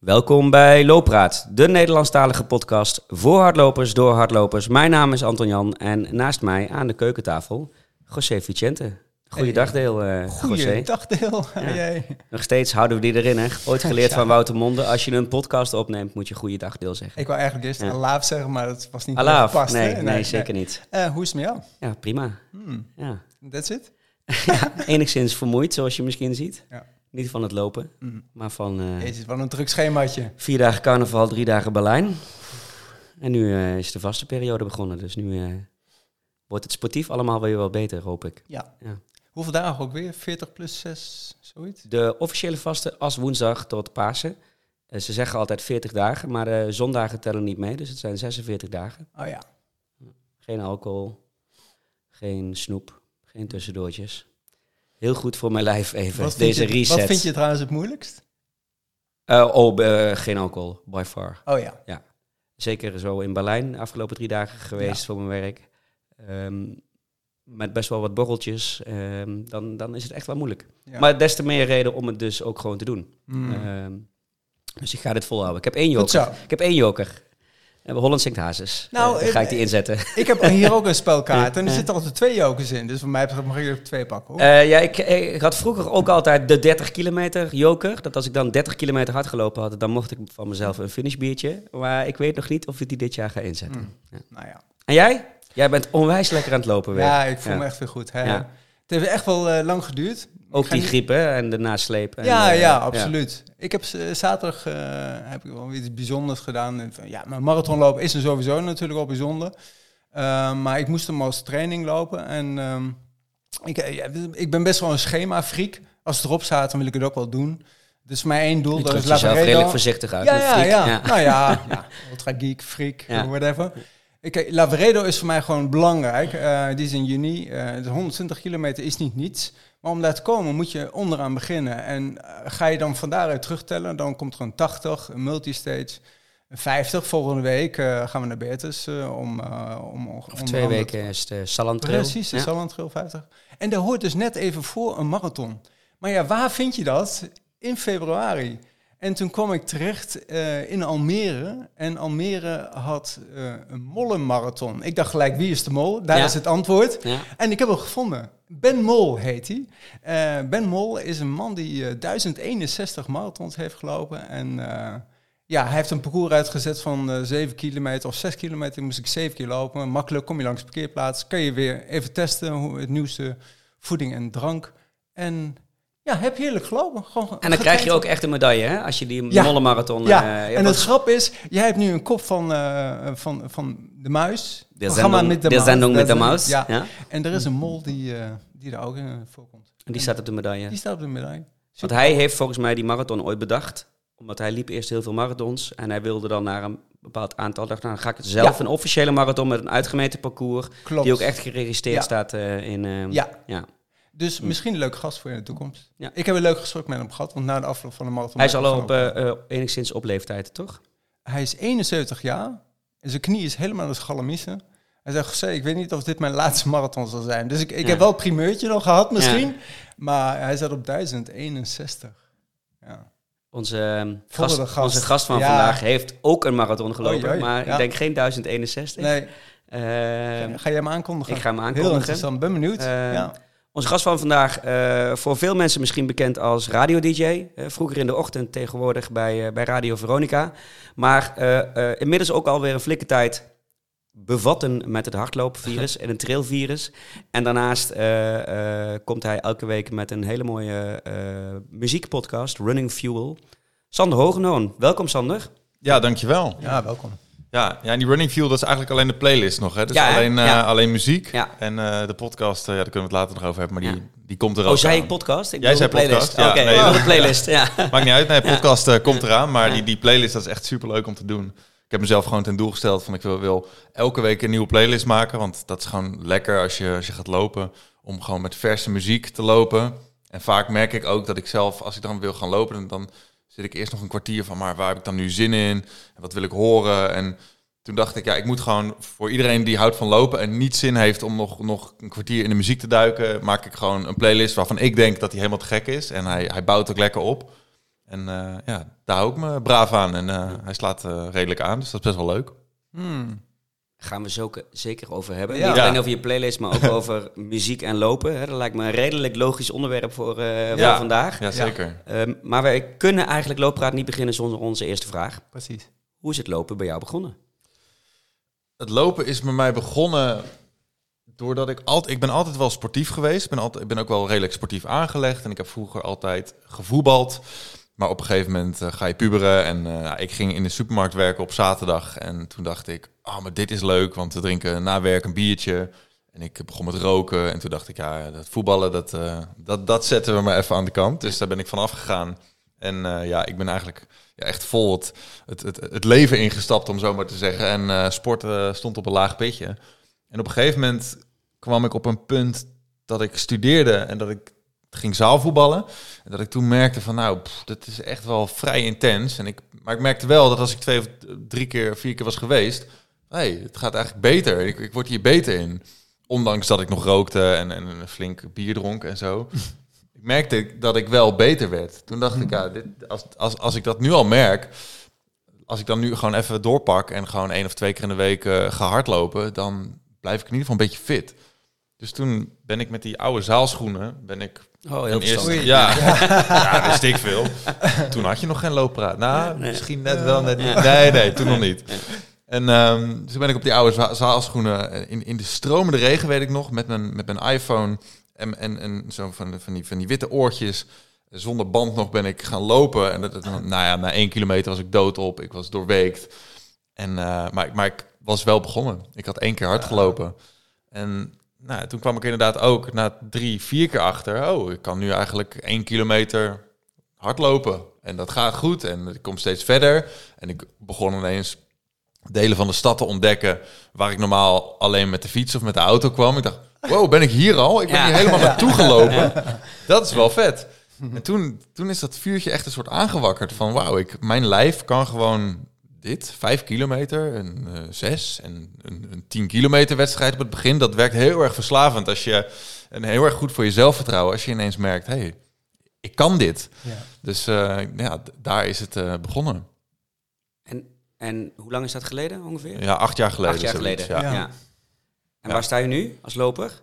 Welkom bij Looppraat, de Nederlandstalige podcast voor hardlopers door hardlopers. Mijn naam is Anton Jan en naast mij aan de keukentafel José Vicente. Goeiedag Deel, José. Goeiedag, Deel. Jij. Nog steeds houden we die erin, hè? Ooit geleerd Ja. van Wouter Monde. Als je een podcast opneemt, moet je goeiedag Deel zeggen. Ik wou eigenlijk eerst Ja. Alaaf zeggen, maar dat was niet Alaaf, gepast. nee, hè? nee, zeker niet. Eh, hoe is het met jou? Ja, prima. Hmm, Ja. that's it? ja, enigszins vermoeid, zoals je misschien ziet. Ja. Niet van het lopen, Hmm. maar van eh, Jezus, wat een druk schemaatje. vier dagen carnaval, drie dagen Berlijn. En nu eh, is de vaste periode begonnen, dus nu eh, wordt het sportief allemaal weer wel beter, hoop ik. Ja. Ja. Hoeveel dagen ook weer? 40 plus 6, zoiets? De officiële vaste als woensdag tot Pasen. Ze zeggen altijd 40 dagen, maar de zondagen tellen niet mee, dus het zijn 46 dagen. Oh ja. Geen alcohol, geen snoep, geen tussendoortjes. Heel goed voor mijn lijf even, Wat deze je, reset. Wat vind je trouwens het moeilijkst? Eh, oh, eh, geen alcohol, by far. Oh ja. Zeker zo in Berlijn de afgelopen drie dagen geweest voor mijn werk. Ehm, met best wel wat borreltjes. ehm, dan, dan is het echt wel moeilijk. ja. Maar des te meer reden om het dus ook gewoon te doen. Hmm. Ehm, dus ik ga dit volhouden. Ik heb één joker. Ik heb één joker. Uh, Holland zingt hazes. Nou, dan ga eh, ik die inzetten. Ik heb hier ook een spelkaart en er zitten altijd twee jokers in. Dus voor mij mag ik er twee pakken. Hoor. Eh, ja, ik, ik had vroeger ook altijd de 30 kilometer joker. Dat als ik dan 30 kilometer hard gelopen had, dan mocht ik van mezelf een finishbiertje. Maar ik weet nog niet of ik die dit jaar ga inzetten. Hmm. ja. Nou ja. En jij? Jij bent onwijs lekker aan het lopen weer. Ja, ik voel Ja. me echt weer goed. Hè. Ja. Het heeft echt wel eh, lang geduurd. Ook die niet- griep hè, en de nasleep. En, ja, eh, ja, absoluut. Ik heb z- zaterdag eh, heb ik wel iets bijzonders gedaan. Ja, mijn marathonlopen is er sowieso natuurlijk al bijzonder. Eh, maar ik moest hem als training lopen. En ehm, ik, eh, ja, ik ben best wel een schema-freak. Als het erop staat, dan wil ik het ook wel doen. Dus mijn één doel, dat is redelijk voorzichtig uit. Ja, ja, ja, Nou ja, ja. ultra geek, freak, whatever. Ik, eh, Lavaredo is voor mij gewoon belangrijk. Eh, die is in juni. Eh, de 120 kilometer is niet niets. Maar om daar te komen moet je onderaan beginnen. En eh, ga je dan van daaruit terugtellen, dan komt er een 80, een multistage, een 50. Volgende week eh, gaan we naar Beertus eh, om, eh om... om twee weken is de Salantrail. Precies, de Ja. Salland Trail 50. En dat hoort dus net even voor een marathon. Maar ja, waar vind je dat? In februari. En toen kwam ik terecht eh, in Almere. En Almere had eh, een mollenmarathon. Ik dacht gelijk, wie is de mol? Daar Ja. is het antwoord. Ja. En ik heb hem gevonden. Ben Mol heet hij. Eh, ben Mol is een man die eh, 1061 marathons heeft gelopen. En ja, hij heeft een parcours uitgezet van eh 7 kilometer of 6 kilometer. Moest ik 7 keer lopen. Makkelijk, kom je langs de parkeerplaats. Kan je weer even testen hoe het nieuwste voeding en drank. En ja, heb heerlijk gelopen. Gewoon En dan krijg je ook echt een medaille, hè? Als je die Ja. mollenmarathon... Ja, eh, en het grap is, jij hebt nu een kop van, eh, van, van de muis. de Programma met de de Maus. zending met de Dat is- maus. Ja. Ja. En er is een mol die, eh, die daar ook in voorkomt. En die staat op de medaille. Die staat op de medaille. Want hij heeft volgens mij die marathon ooit bedacht. Omdat hij liep eerst heel veel marathons. En hij wilde dan naar een bepaald aantal. dacht, nou, dan ga ik het zelf Ja. een officiële marathon met een uitgemeten parcours. Klopt. Die ook echt geregistreerd staat in... Ja, ja. Dus misschien een leuke gast voor je in de toekomst. Ja. Ik heb een leuk gesprek met hem gehad, want na de afloop van de marathon... Hij is al op, eh, eh, enigszins op leeftijd, toch? Hij is 71 jaar en zijn knie is helemaal als galamiezen. Hij zegt, José, ik weet niet of dit mijn laatste marathon zal zijn. Dus ik, ik Ja. heb wel het primeurtje nog gehad misschien, maar hij zat op 1061. Ja. Onze, ehm, gast, gast. onze gast van vandaag heeft ook een marathon gelopen. Oei, oei, maar ik denk geen 1061. Nee, Ehm, ga jij hem aankondigen? ik ga hem Heel aankondigen. interessant, ben benieuwd. Eh, ja. Onze gast van vandaag, eh, voor veel mensen misschien bekend als radio-dj. eh, vroeger in de ochtend, tegenwoordig bij, eh, bij Radio Veronica. Maar eh, eh, inmiddels ook alweer een flinke tijd bevatten met het hardloopvirus en een trailvirus. En daarnaast eh, eh, komt hij elke week met een hele mooie eh, muziekpodcast, Running Fuel. Sander Hogenoon, welkom Sander. Ja, dankjewel. ja, welkom. Ja, ja, en die Running Fuel, dat is eigenlijk alleen de playlist nog. Hè? Dus Ja, alleen, eh, alleen muziek. Ja. En eh, de podcast, eh, ja, daar kunnen we het later nog over hebben, maar die, die komt er ook Oh, zei aan. ik podcast? Ik Jij zei de playlist. Oké, Nee, oh, de playlist, ja. Maakt niet uit, nee, podcast komt eraan, maar die, die playlist dat is echt super leuk om te doen. Ik heb mezelf gewoon ten doel gesteld van ik wil, wil elke week een nieuwe playlist maken, want dat is gewoon lekker als je, als je gaat lopen, om gewoon met verse muziek te lopen. En vaak merk ik ook dat ik zelf, als ik dan wil gaan lopen, dan- dan zit ik eerst nog een kwartier van, maar waar heb ik dan nu zin in? En wat wil ik horen? En toen dacht ik, ja, ik moet gewoon voor iedereen die houdt van lopen en niet zin heeft om nog, nog een kwartier in de muziek te duiken, maak ik gewoon een playlist waarvan ik denk dat hij helemaal te gek is. En hij, hij bouwt ook lekker op. En eh, ja, daar hou ik me braaf aan. En eh, hij slaat eh, redelijk aan, dus dat is best wel leuk. Hmm. Gaan we zo zeker over hebben. Ja. Niet alleen over je playlist, maar ook over muziek en lopen. Hè. Dat lijkt me een redelijk logisch onderwerp voor, eh, voor vandaag. Ja, zeker. Ehm, maar wij kunnen eigenlijk Looppraat niet beginnen zonder onze eerste vraag. Precies. Hoe is het lopen bij jou begonnen? Het lopen is bij mij begonnen doordat ik altijd... Ik ben altijd wel sportief geweest. Ik ben, altijd, ik ben ook wel redelijk sportief aangelegd. En ik heb vroeger altijd gevoetbald. Maar op een gegeven moment eh, ga je puberen. En eh, ik ging in de supermarkt werken op zaterdag. En toen dacht ik, ah, maar dit is leuk. Want we drinken na werk een biertje. En ik begon met roken. En toen dacht ik, ja, dat voetballen, dat, eh, dat, dat zetten we maar even aan de kant. Dus daar ben ik vanaf gegaan. En ja, ik ben eigenlijk ja, echt vol het, het, het, het leven ingestapt, om zo maar te zeggen. En sport stond op een laag pitje. En op een gegeven moment kwam ik op een punt dat ik studeerde en dat ik ging zaalvoetballen. En dat ik toen merkte van, nou, pff, dat is echt wel vrij intens. En ik, maar ik merkte wel dat als ik twee of drie keer, vier keer was geweest... hey, het gaat eigenlijk beter. Ik, ik word hier beter in. Ondanks dat ik nog rookte en, en een flink bier dronk en zo. ik merkte dat ik wel beter werd. Toen dacht ik, ja, dit, als, als, als ik dat nu al merk... Als ik dan nu gewoon even doorpak en gewoon één of twee keer in de week eh, ga hardlopen... dan blijf ik in ieder geval een beetje fit. Dus toen ben ik met die oude zaalschoenen... ben ik Oh, heel ja, ja, ik veel. Toen had je nog geen looppraat. Nou, Nee. misschien net wel, net niet. Nee, nee, toen nog niet. En ehm, dus toen ben ik op die oude za- zaalschoenen in, in de stromende regen, weet ik nog, met mijn, met mijn iPhone en, en, en zo van, van, die, van die witte oortjes. Zonder band nog ben ik gaan lopen. En dat, dat- nou ja, na één kilometer was ik doodop. Ik was doorweekt. En, eh, maar, maar ik was wel begonnen. Ik had één keer hard gelopen. En nou, toen kwam ik inderdaad ook na drie, vier keer achter. Oh, ik kan nu eigenlijk één kilometer hardlopen. En dat gaat goed. En ik kom steeds verder. En ik begon ineens delen van de stad te ontdekken... waar ik normaal alleen met de fiets of met de auto kwam. Ik dacht, wow, ben ik hier al? Ik ben Ja. hier helemaal naartoe gelopen. Dat is wel vet. En toen, toen is dat vuurtje echt een soort aangewakkerd van... wauw, ik, mijn lijf kan gewoon dit, vijf kilometer, een eh, zes en een, een tien kilometer wedstrijd op het begin. Dat werkt heel erg verslavend als je... en heel erg goed voor je zelfvertrouwen als je ineens merkt... hey, ik kan dit. Ja. Dus eh, ja, daar is het eh, begonnen. En, en hoe lang is dat geleden ongeveer? Ja, acht jaar geleden. Acht jaar zoiets, geleden. Ja. Ja. Ja. En Ja. waar sta je nu als loper?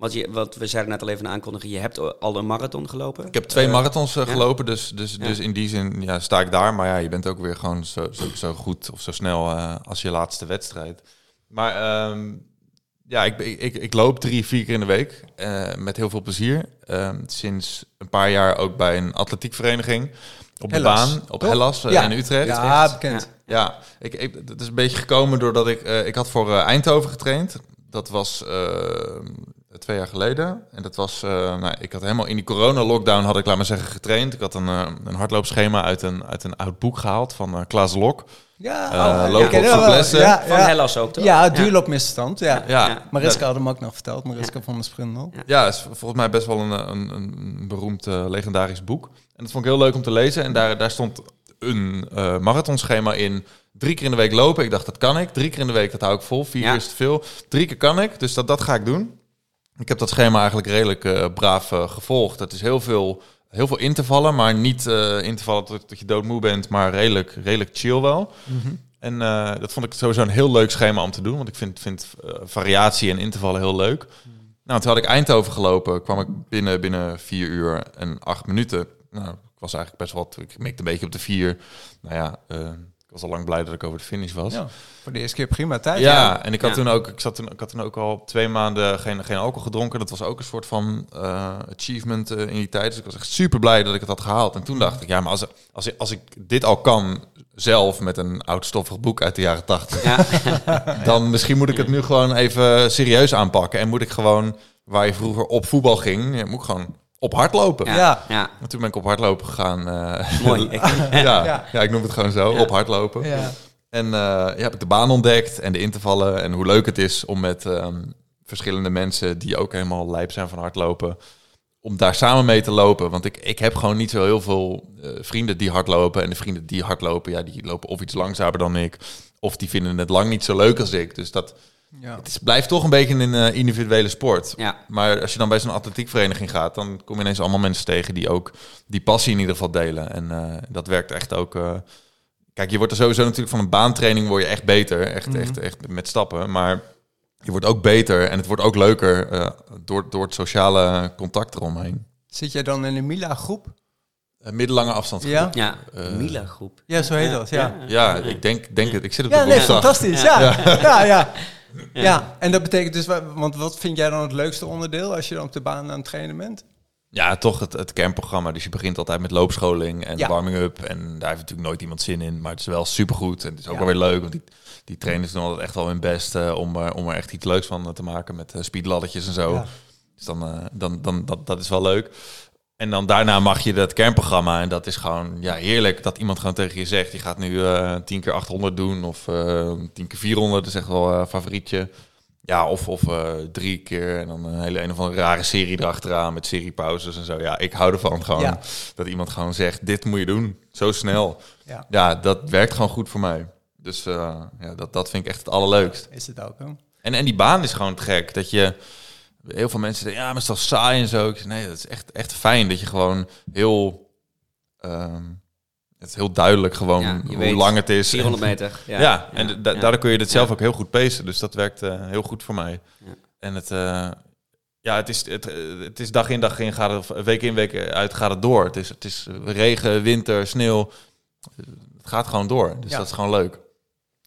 Want, je, wat we zeiden net al even aankondigen, je hebt al een marathon gelopen. Ik heb twee Eh, marathons eh, ja. gelopen, dus, dus, Ja. dus in die zin ja, sta ik daar. Maar ja, je bent ook weer gewoon zo, zo, zo goed of zo snel eh, als je laatste wedstrijd. Maar ehm, ja, ik, ik, ik, ik loop drie, vier keer in de week eh, met heel veel plezier. Ehm, sinds een paar jaar ook bij een atletiekvereniging op Hellas, de baan, op? Hellas Ja. in Utrecht. Ja, bekend. Ja, ik, ik, het is een beetje gekomen doordat ik... eh, ik had voor Eindhoven getraind. Dat was eh, twee jaar geleden. En dat was... eh, nou, ik had helemaal in die corona-lockdown had ik, laat maar zeggen, getraind. Ik had een, eh, een hardloopschema uit een, uit een oud boek gehaald van eh, Klaas Lok. Ja, Eh, oh, lopen op. Ja, Van ja. Hellas ook, toch? Ja, duurloopmisstand. Ja. Ja, Ja. Mariska had hem ook nog verteld. Mariska van de Sprindel. Ja. Is volgens mij best wel een, een, een beroemd eh, legendarisch boek. En dat vond ik heel leuk om te lezen. En daar, daar stond een eh, marathonschema in. Drie keer in de week lopen. Ik dacht, dat kan ik. Drie keer in de week, dat hou ik vol. Vier Ja. keer is te veel. Drie keer kan ik, dus dat, dat ga ik doen. Ik heb dat schema eigenlijk redelijk eh, braaf eh, gevolgd. Dat is heel veel, heel veel intervallen, maar niet eh intervallen tot, tot je doodmoe bent, maar redelijk, redelijk chill wel. En eh, dat vond ik sowieso een heel leuk schema om te doen, want ik vind, vind variatie en intervallen heel leuk. Nou, toen had ik Eindhoven gelopen, kwam ik binnen, binnen vier uur en acht minuten. Nou, ik was eigenlijk best wel, ik mikte een beetje op de vier. Nou ja, ik was al lang blij dat ik over de finish was. Ja, voor de eerste keer prima tijd. Ja, en ik had Ja. toen ook, ik zat toen, ik had toen ook al twee maanden geen, geen alcohol gedronken. Dat was ook een soort van eh, achievement eh, in die tijd. Dus ik was echt super blij dat ik het had gehaald. En toen dacht ik, ja, maar als, als, ik- als ik dit al kan zelf met een oudstoffig boek uit de jaren tachtig, Ja. dan misschien moet ik het nu gewoon even serieus aanpakken. En moet ik gewoon, waar je vroeger op voetbal ging, ja, moet ik gewoon op hardlopen. Ja. Ja. ja. En toen ben ik op hardlopen gegaan. eh, Mooi. Ja, Ja. ja. ik noem het gewoon zo, Ja. op hardlopen. Ja. En eh, ja, heb ik de baan ontdekt en de intervallen en hoe leuk het is om met ehm, verschillende mensen die ook helemaal lijp zijn van hardlopen, om daar samen mee te lopen. Want ik, ik heb gewoon niet zo heel veel eh, vrienden die hardlopen. En de vrienden die hardlopen, ja, die lopen of iets langzamer dan ik, of die vinden het lang niet zo leuk als ik. Dus dat, Ja. het is, blijft toch een beetje een eh, individuele sport. Ja, Maar als je dan bij zo'n atletiekvereniging gaat, dan kom je ineens allemaal mensen tegen die ook die passie in ieder geval delen. En eh, dat werkt echt ook. eh, kijk, je wordt er sowieso natuurlijk van een baantraining word je echt beter, echt, Mhm. echt, echt met stappen. Maar je wordt ook beter en het wordt ook leuker eh, door, door het sociale contact eromheen. Zit jij dan in een Mila-groep? Uh, middellange afstandsgroep. Ja? ja. Eh, Mila-groep. Ja, zo heet dat, ja. Ja, ik denk, denk het. Ik zit op Ja, de nee, woensdag. fantastisch. Ja, ja, ja. Ja. en dat betekent dus, wa- want wat vind jij dan het leukste onderdeel als je dan op de baan aan het trainen bent? Ja, toch het, het kernprogramma. Dus je begint altijd met loopscholing en Ja. warming-up. En daar heeft natuurlijk nooit iemand zin in. Maar het is wel supergoed. En het is ook Ja. wel weer leuk. Want die, die trainers doen altijd echt wel hun best eh, om, er- om er echt iets leuks van eh, te maken. Met uh, speedladdertjes en zo. Dus dan, eh, dan, dan dat, dat is wel leuk. En dan daarna mag je dat kernprogramma. En dat is gewoon ja, heerlijk dat iemand gewoon tegen je zegt... je gaat nu eh 10 keer 800 doen of eh 10 keer 400. Dat is echt wel een favorietje. Ja, of, of eh, drie keer en dan een hele een of andere rare serie erachteraan met seriepauzes en zo. Ja, ik hou ervan gewoon Ja. dat iemand gewoon zegt, dit moet je doen, zo snel. Ja, Ja, dat werkt gewoon goed voor mij. Dus eh, ja, dat, dat vind ik echt het allerleukst. is het ook. Hè? En, en die baan is gewoon te gek. Dat je, heel veel mensen denken, ja, maar het is toch saai en zo. Ik zeg, nee, dat is echt, echt fijn dat je gewoon heel, ehm, het is heel duidelijk gewoon Ja, hoe weet, lang het is. 400 meter. Ja, Ja, en da- daardoor kun je dit zelf ook heel goed pacen. Dus dat werkt eh, heel goed voor mij. Ja. En het, eh, ja, het is, het, het is dag in dag in, gaat het, week in week uit gaat het door. Het is, het is regen, winter, sneeuw. Het gaat gewoon door. Dus Ja. dat is gewoon leuk.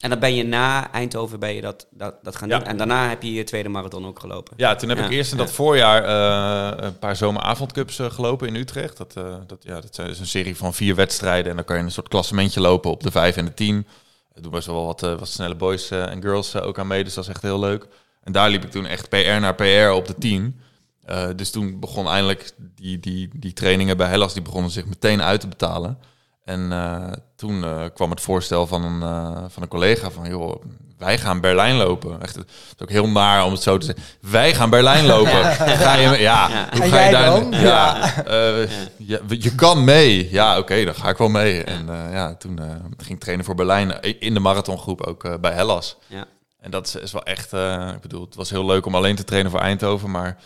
En dan ben je na Eindhoven ben je dat, dat, dat gaan Ja. doen. En daarna heb je je tweede marathon ook gelopen. Ja, toen heb Ja, ik eerst in ja. dat voorjaar eh, een paar zomeravondcups eh, gelopen in Utrecht. Dat, eh, dat, ja, dat zijn dus een serie van vier wedstrijden. En dan kan je een soort klassementje lopen op de vijf en de tien. Er doen best wel wat, wat snelle boys en girls ook aan mee. Dus dat is echt heel leuk. En daar liep ik toen echt PR naar PR op de 10. Eh, dus toen begon eindelijk die, die, die trainingen bij Hellas, die begonnen zich meteen uit te betalen. En eh, toen eh, kwam het voorstel van een, eh, van een collega van, joh, wij gaan Berlijn lopen. Echt, het is ook heel naar om het zo te zeggen. Wij gaan Berlijn lopen. Ga je, ja, Ja. hoe ga je daar? dan? Ja, eh, ja, je kan mee. Ja, oké, dan ga ik wel mee. En eh, ja, toen eh, ging ik trainen voor Berlijn in de marathongroep ook bij Hellas. Ja. En dat is, is wel echt, eh, ik bedoel, het was heel leuk om alleen te trainen voor Eindhoven, maar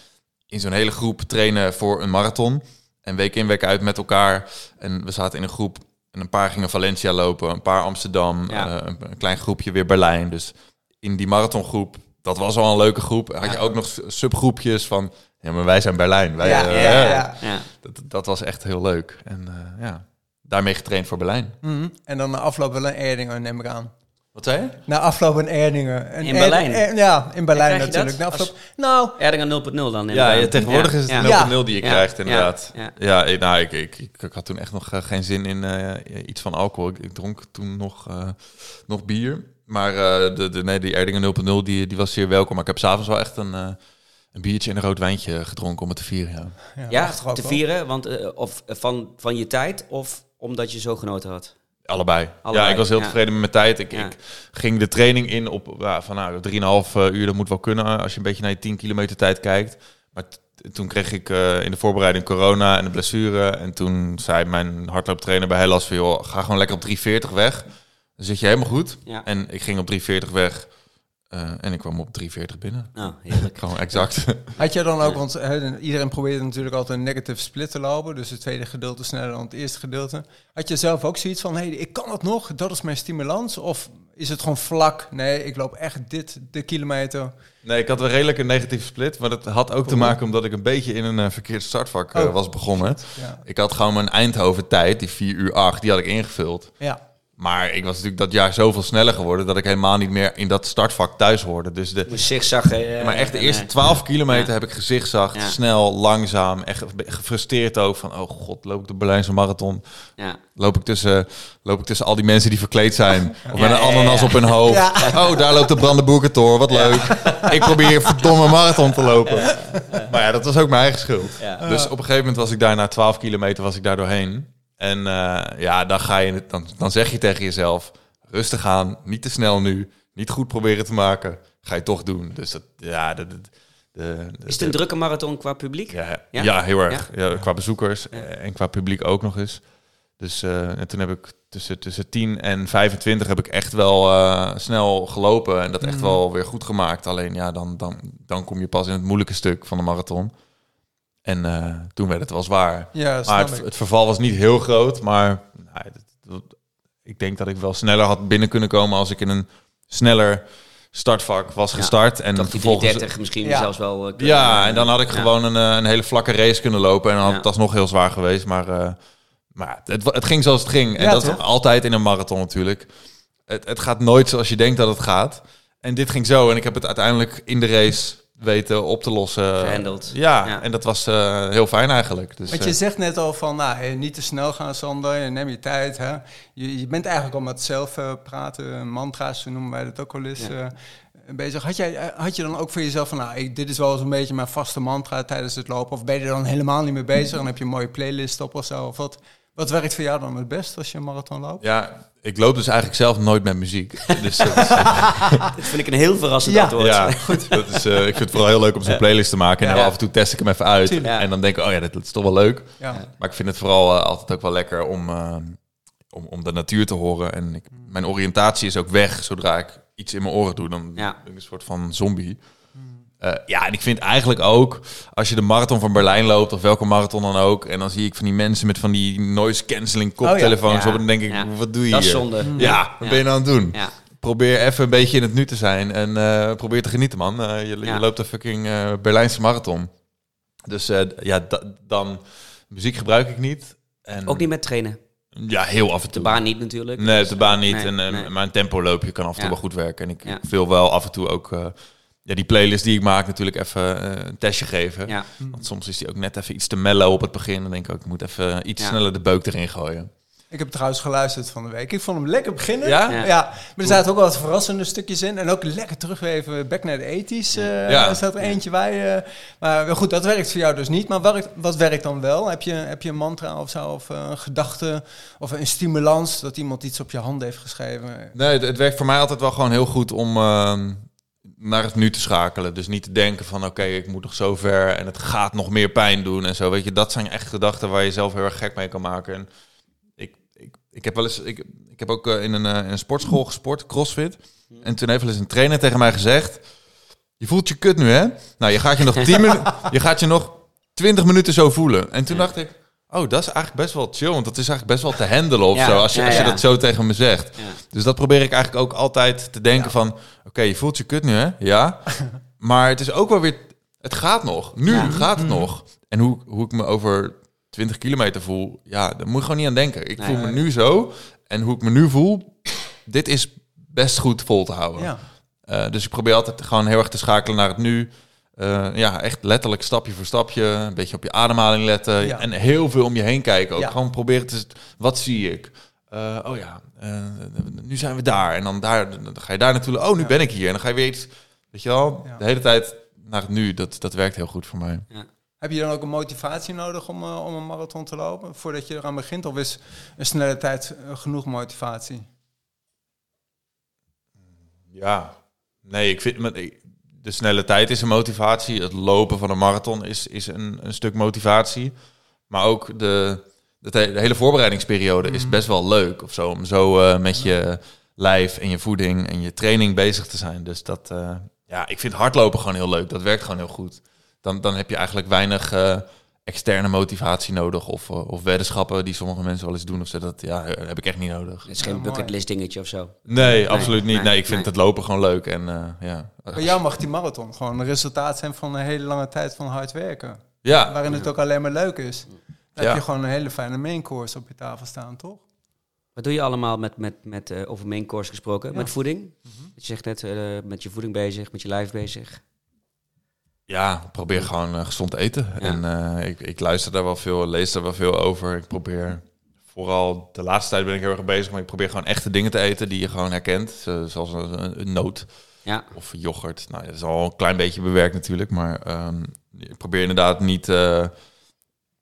in zo'n hele groep trainen voor een marathon. En week in, week uit met elkaar. En we zaten in een groep en een paar gingen Valencia lopen, een paar Amsterdam, Ja. eh, een, een klein groepje weer Berlijn. Dus in die marathongroep, dat was al een leuke groep. Had je ook nog subgroepjes van, ja, maar wij zijn Berlijn. Wij, Ja, eh, ja, hè. ja. Ja. Dat, dat was echt heel leuk. En eh, ja, daarmee getraind voor Berlijn. Mhm. En dan na afloop wel een Erdingen, neem ik aan. Wat zei je? Na afloop een Erdingen. Een In Er- Berlijn? Er- ja, in Berlijn natuurlijk. Na afloop, nou, Erdingen 0.0 dan. Ja, ja, tegenwoordig is het Ja. 0.0 Ja. die je Ja. krijgt, inderdaad. Ja. Ja, ik- nou, ik, ik, ik, ik had toen echt nog eh, geen zin in eh, iets van alcohol. Ik, ik dronk toen nog, eh, nog bier. Maar eh, de, de, nee, die Erdingen 0.0 die, die was zeer welkom. Maar ik heb s'avonds wel echt een, eh, een biertje en een rood wijntje gedronken om het te vieren. Ja. te vieren, want, of van, van je tijd of omdat je zo genoten had? Allebei. Allebei, Ja, ik was heel tevreden met mijn tijd. Ik, ik ging de training in op ja, van nou, 3,5 uur. Dat moet wel kunnen als je een beetje naar je 10 kilometer tijd kijkt. Maar toen kreeg ik eh, in de voorbereiding corona en een blessure. En toen zei mijn hardlooptrainer bij Hellas van... joh, ga gewoon lekker op 3,40 weg. Dan zit je helemaal goed. Ja. En ik ging op 3,40 weg. Eh, en ik kwam op 3,40 binnen. Nou, heerlijk. Gewoon exact. Had jij dan ook, want hè, iedereen probeert natuurlijk altijd een negative split te lopen. Dus het tweede gedeelte sneller dan het eerste gedeelte. Had je zelf ook zoiets van, hey, ik kan het nog, dat is mijn stimulans? Of is het gewoon vlak? Nee, ik loop echt dit, de kilometer. Nee, ik had wel redelijk een negatieve split. Maar dat had ook te maken omdat ik een beetje in een eh, verkeerd startvak eh, Oh. was begonnen. Ja. Ik had gewoon mijn Eindhoven tijd, die 4 uur 8, die had ik ingevuld. ja. Maar ik was natuurlijk dat jaar zoveel sneller geworden dat ik helemaal niet meer in dat startvak thuis hoorde. Dus de, eh, maar echt de eerste eh, 12 kilometer heb ik gezigzagd, Ja. snel, langzaam, echt gefrustreerd ook van, oh god, loop ik de Berlijnse marathon? Ja. Loop ik tussen, loop ik tussen al die mensen die verkleed zijn? Of met een ananas op hun hoofd? Oh, daar loopt de Brandenburgertor, wat leuk. Ik probeer hier verdomme marathon te lopen. Maar ja, dat was ook mijn eigen schuld. Dus op een gegeven moment was ik daar na 12 kilometer was ik daar doorheen. En eh, ja, dan, ga je, dan, dan zeg je tegen jezelf, rustig aan, niet te snel nu, niet goed proberen te maken. Ga je toch doen. Dus dat, ja, de, de, de, Is het een drukke marathon qua publiek? ja, Ja? ja? heel erg. Ja? qua bezoekers eh, en qua publiek ook nog eens. Dus eh, en toen heb ik tussen, tussen 10 en 25 heb ik echt wel snel gelopen en dat echt Mhm. wel weer goed gemaakt. Alleen ja, dan, dan, dan kom je pas in het moeilijke stuk van de marathon. En eh, toen werd het wel zwaar. Ja, Maar het, verval was niet heel groot, maar nou, dat- dat- ik denk dat ik wel sneller had binnen kunnen komen als ik in een sneller startvak was Ja, gestart. En Dat die vervolgens 330 misschien Ja. zelfs wel... eh, kunnen- ja, en dan had ik Ja. gewoon een, eh, een hele vlakke race kunnen lopen. En dan had het alsnog heel zwaar geweest. Maar, eh, maar het, het ging zoals het ging. En Ja, dat is altijd in een marathon natuurlijk. Het, het gaat nooit zoals je denkt dat het gaat. En dit ging zo. En ik heb het uiteindelijk in de race weten op te lossen. Gehandeld. Ja, Ja. en dat was eh, heel fijn eigenlijk. Dus, Want eh, je zegt net al van, nou, eh, niet te snel gaan, Sander. Neem je tijd. Hè? Je, je bent eigenlijk al met zelf eh, praten, mantra's, zo noemen wij dat ook wel eens, Ja. eh, bezig. Had, jij, eh, had je dan ook voor jezelf van, nou, ik, dit is wel eens een beetje mijn vaste mantra tijdens het lopen? Of ben je er dan helemaal niet mee bezig en heb je een mooie playlist op of zo? Of wat, wat werkt voor jou dan het best als je een marathon loopt? ja, ik loop dus eigenlijk zelf nooit met muziek. dus dat is, Dit vind ik een heel verrassend Ja. antwoord. Ja, goed. Dat is, eh, ik vind het vooral heel leuk om zo'n playlist te maken. En Ja. af en toe test ik hem even uit. Tuurlijk. En dan denk ik, oh ja, dit, dit is toch wel leuk. Ja. Maar ik vind het vooral eh, altijd ook wel lekker om, eh, om, om de natuur te horen. En ik, mijn oriëntatie is ook weg zodra ik iets in mijn oren doe. Dan Ja. ben ik een soort van zombie. Eh, ja, en ik vind eigenlijk ook, als je de marathon van Berlijn loopt, of welke marathon dan ook, en dan zie ik van die mensen met van die noise cancelling koptelefoons Oh ja. op, en dan denk ik, Ja. wat doe je Dat is hier? zonde. Ja, wat Ja. ben je nou aan het doen? Ja. Probeer even een beetje in het nu te zijn en eh, probeer te genieten, man. Eh, je, Ja. je loopt een fucking eh, Berlijnse marathon. Dus eh, ja, da- dan muziek gebruik ik niet. En, Ook niet met trainen. Ja, heel af en De toe. baan niet natuurlijk. Nee, op de baan niet. Nee, en, nee. Maar een tempo loopje kan af en toe Ja. wel goed werken. En ik, Ja. wil wel af en toe ook eh, ja, die playlist die ik maak natuurlijk even eh, een testje geven. Ja. Want soms is die ook net even iets te mellow op het begin. Dan denk ik ook, ik moet even iets Ja. sneller de beuk erin gooien. Ik heb trouwens geluisterd van de week. Ik vond hem lekker beginnen. Ja? Ja. Ja, maar er zaten ook wel wat verrassende stukjes in. En ook lekker terug even back naar de ethisch. eh Ja. Er staat er eentje bij. eh. maar goed, dat werkt voor jou dus niet. Maar wat, wat werkt dan wel? Heb je, heb je een mantra of zo? Of een gedachte? Of een stimulans dat iemand iets op je hand heeft geschreven? Nee, het, het werkt voor mij altijd wel gewoon heel goed om ehm, naar het nu te schakelen. Dus niet te denken van oké, ik moet nog zo ver en het gaat nog meer pijn doen en zo. Weet je, dat zijn echt gedachten waar je zelf heel erg gek mee kan maken. En ik, ik, ik heb wel eens, ik, ik heb ook eh, in, een, eh, in een sportschool gesport, CrossFit. En toen heeft wel eens een trainer tegen mij gezegd: Je voelt je kut nu, hè? Nou, je gaat je nog 10 minuten, je gaat je nog 20 minuten zo voelen. En toen dacht ik. Oh, dat is eigenlijk best wel chill, want dat is eigenlijk best wel te handelen of Ja, zo, als je, ja, als je dat zo tegen me zegt. Dus dat probeer ik eigenlijk ook altijd te denken van... Oké, je voelt je kut nu, hè? Ja. maar het is ook wel weer... Het gaat nog. Nu gaat het nog. En hoe, hoe ik me over 20 kilometer voel... Ja, daar moet je gewoon niet aan denken. Ik Nee. voel me nu zo. En hoe ik me nu voel... Dit is best goed vol te houden. Ja. Eh, dus ik probeer altijd gewoon heel erg te schakelen naar het nu. Eh, ja, echt letterlijk stapje voor stapje. Een beetje op je ademhaling letten. Ja. En heel veel om je heen kijken. Ook Ja. gewoon proberen te... Wat zie ik? Eh, oh ja, eh, nu zijn we daar. En dan, daar, dan ga je daar naartoe. Oh, nu Ja. ben ik hier. En dan ga je weer iets... Weet je wel, Ja. de hele tijd naar het nu. Dat, dat werkt heel goed voor mij. Heb je dan ook een motivatie nodig om, om een marathon te lopen? Voordat je eraan begint? Of is een snelle tijd genoeg motivatie? Ja, nee, ik vind... maar ik- De snelle tijd is een motivatie. Het lopen van een marathon is, is een, een stuk motivatie. Maar ook de, de, de hele voorbereidingsperiode is Mhm. best wel leuk of zo. Om zo eh, met je lijf en je voeding en je training bezig te zijn. Dus dat, eh, ja, ik vind hardlopen gewoon heel leuk. Dat werkt gewoon heel goed. Dan, dan heb je eigenlijk weinig eh, externe motivatie nodig. Of, eh, of weddenschappen die sommige mensen wel eens doen. Of zo. Dat ja, heb ik echt niet nodig. Het is geen bucketlist dingetje of zo. Nee, absoluut niet. nee, Nee, ik vind nee. het lopen gewoon leuk. En eh, ja. Bij jou mag die marathon gewoon een resultaat zijn van een hele lange tijd van hard werken. Ja, Waarin het ook alleen maar leuk is. Dan Ja. heb je gewoon een hele fijne main course op je tafel staan, toch? Wat doe je allemaal met, met, met eh, over main course gesproken? Ja. Met voeding? Mhm. Je zegt net, eh, met je voeding bezig, met je lijf bezig. Ja, probeer gewoon eh, gezond te eten. Ja. En eh, ik, ik luister daar wel veel, lees daar wel veel over. Ik probeer, vooral de laatste tijd ben ik heel erg bezig, maar ik probeer gewoon echte dingen te eten die je gewoon herkent. Zo- Zoals een, een noot Ja, of yoghurt. Nou, dat is al een klein beetje bewerkt natuurlijk, maar ehm, ik probeer inderdaad niet eh,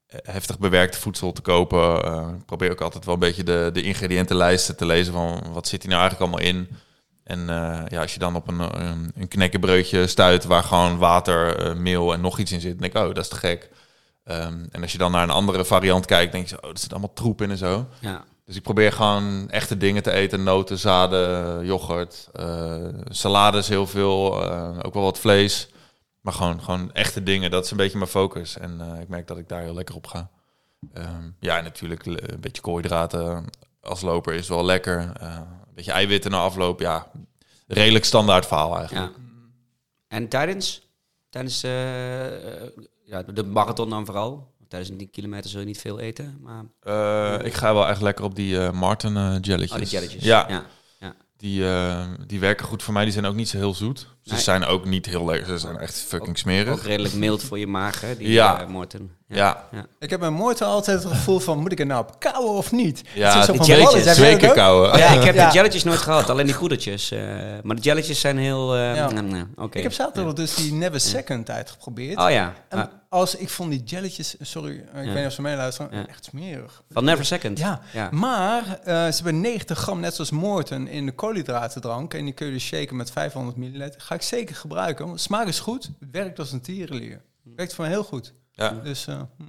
heftig bewerkt voedsel te kopen. Ik probeer ook altijd wel een beetje de, de ingrediëntenlijsten te lezen van wat zit hier nou eigenlijk allemaal in. En eh, ja, als je dan op een, een, een knekkenbroodje stuit waar gewoon water, eh, meel en nog iets in zit, dan denk ik, oh, dat is te gek. Ehm, en als je dan naar een andere variant kijkt, denk je oh, er zit allemaal troep in en zo. Ja. Dus ik probeer gewoon echte dingen te eten. Noten, zaden, yoghurt, eh, salades heel veel, ook wel wat vlees. Maar gewoon, gewoon echte dingen, dat is een beetje mijn focus. En ik merk dat ik daar heel lekker op ga. Ehm, ja, en natuurlijk een beetje koolhydraten als loper is wel lekker. Beetje eiwitten na afloop, ja, redelijk standaard verhaal eigenlijk. ja. En tijdens? Tijdens eh, eh, ja, de marathon dan vooral? Tijdens een 10 kilometer zul je niet veel eten, maar... Eh, ik ga wel echt lekker op die Martin eh, jelletjes. Oh, die jelletjes. Ja, ja. Die, die werken goed voor mij. Die zijn ook niet zo heel zoet. Ze Nee. zijn ook niet heel lekker. Ze zijn echt fucking smerig. Ook redelijk mild voor je maag, hè, die Ja. eh, Morten. Ja. Ik heb bij Moorten altijd het gevoel van, moet ik er nou op kouwen of niet? Ja, Het is zo die van, jelletjes. Twee keer kauwen. Ja, ik heb Ja. de jelletjes nooit gehad, alleen die poedertjes. eh, maar de jelletjes zijn heel... eh, Ja. mm, Oké. Ik heb zaterdag dus die Never Second uitgeprobeerd. Oh ja, En Ah, als ik vond die jelletjes, sorry, ik Ja. weet niet of ze meeluisteren, Ja. echt smerig. van Never Second. Ja, Ja. maar eh, ze hebben 90 gram, net zoals Moorten, in de koolhydratendrank. En die kun je dus shaken met 500 milliliter. Ga ik zeker gebruiken. Want smaak is goed. Het werkt als een tierenlier. Werkt voor mij heel goed. Ja. Dus eh, hm.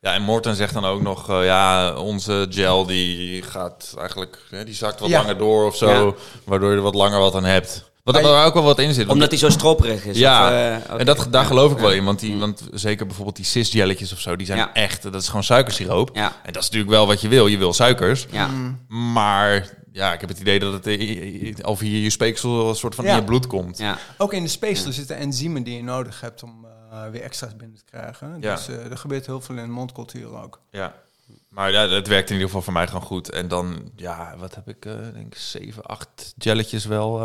Ja, en Morten zegt dan ook nog, eh, ja, onze gel die gaat eigenlijk, hè, die zakt wat Ja. langer door of zo, Ja. waardoor je er wat langer wat aan hebt. Wat er ook wel wat in zit. Omdat hij zo stroperig is. Ja, of, eh, en dat, daar geloof ik wel in, want, die, Mm. want zeker bijvoorbeeld die cis-jelletjes of zo, die zijn Ja. echt, dat is gewoon suikersiroop. Ja, En dat is natuurlijk wel wat je wil, je wil suikers. ja. hm. Maar ja, ik heb het idee dat het eh, over hier je speeksel een soort van Ja. in je bloed komt. ja. ook in de speeksel zitten enzymen die je nodig hebt om eh, weer extra's binnen te krijgen. Ja. Dus eh, er gebeurt heel veel in de mondcultuur ook. Ja. Maar ja, het werkt in ieder geval voor mij gewoon goed. En dan, ja, wat heb ik, eh denk ik, zeven, acht jelletjes wel. eh.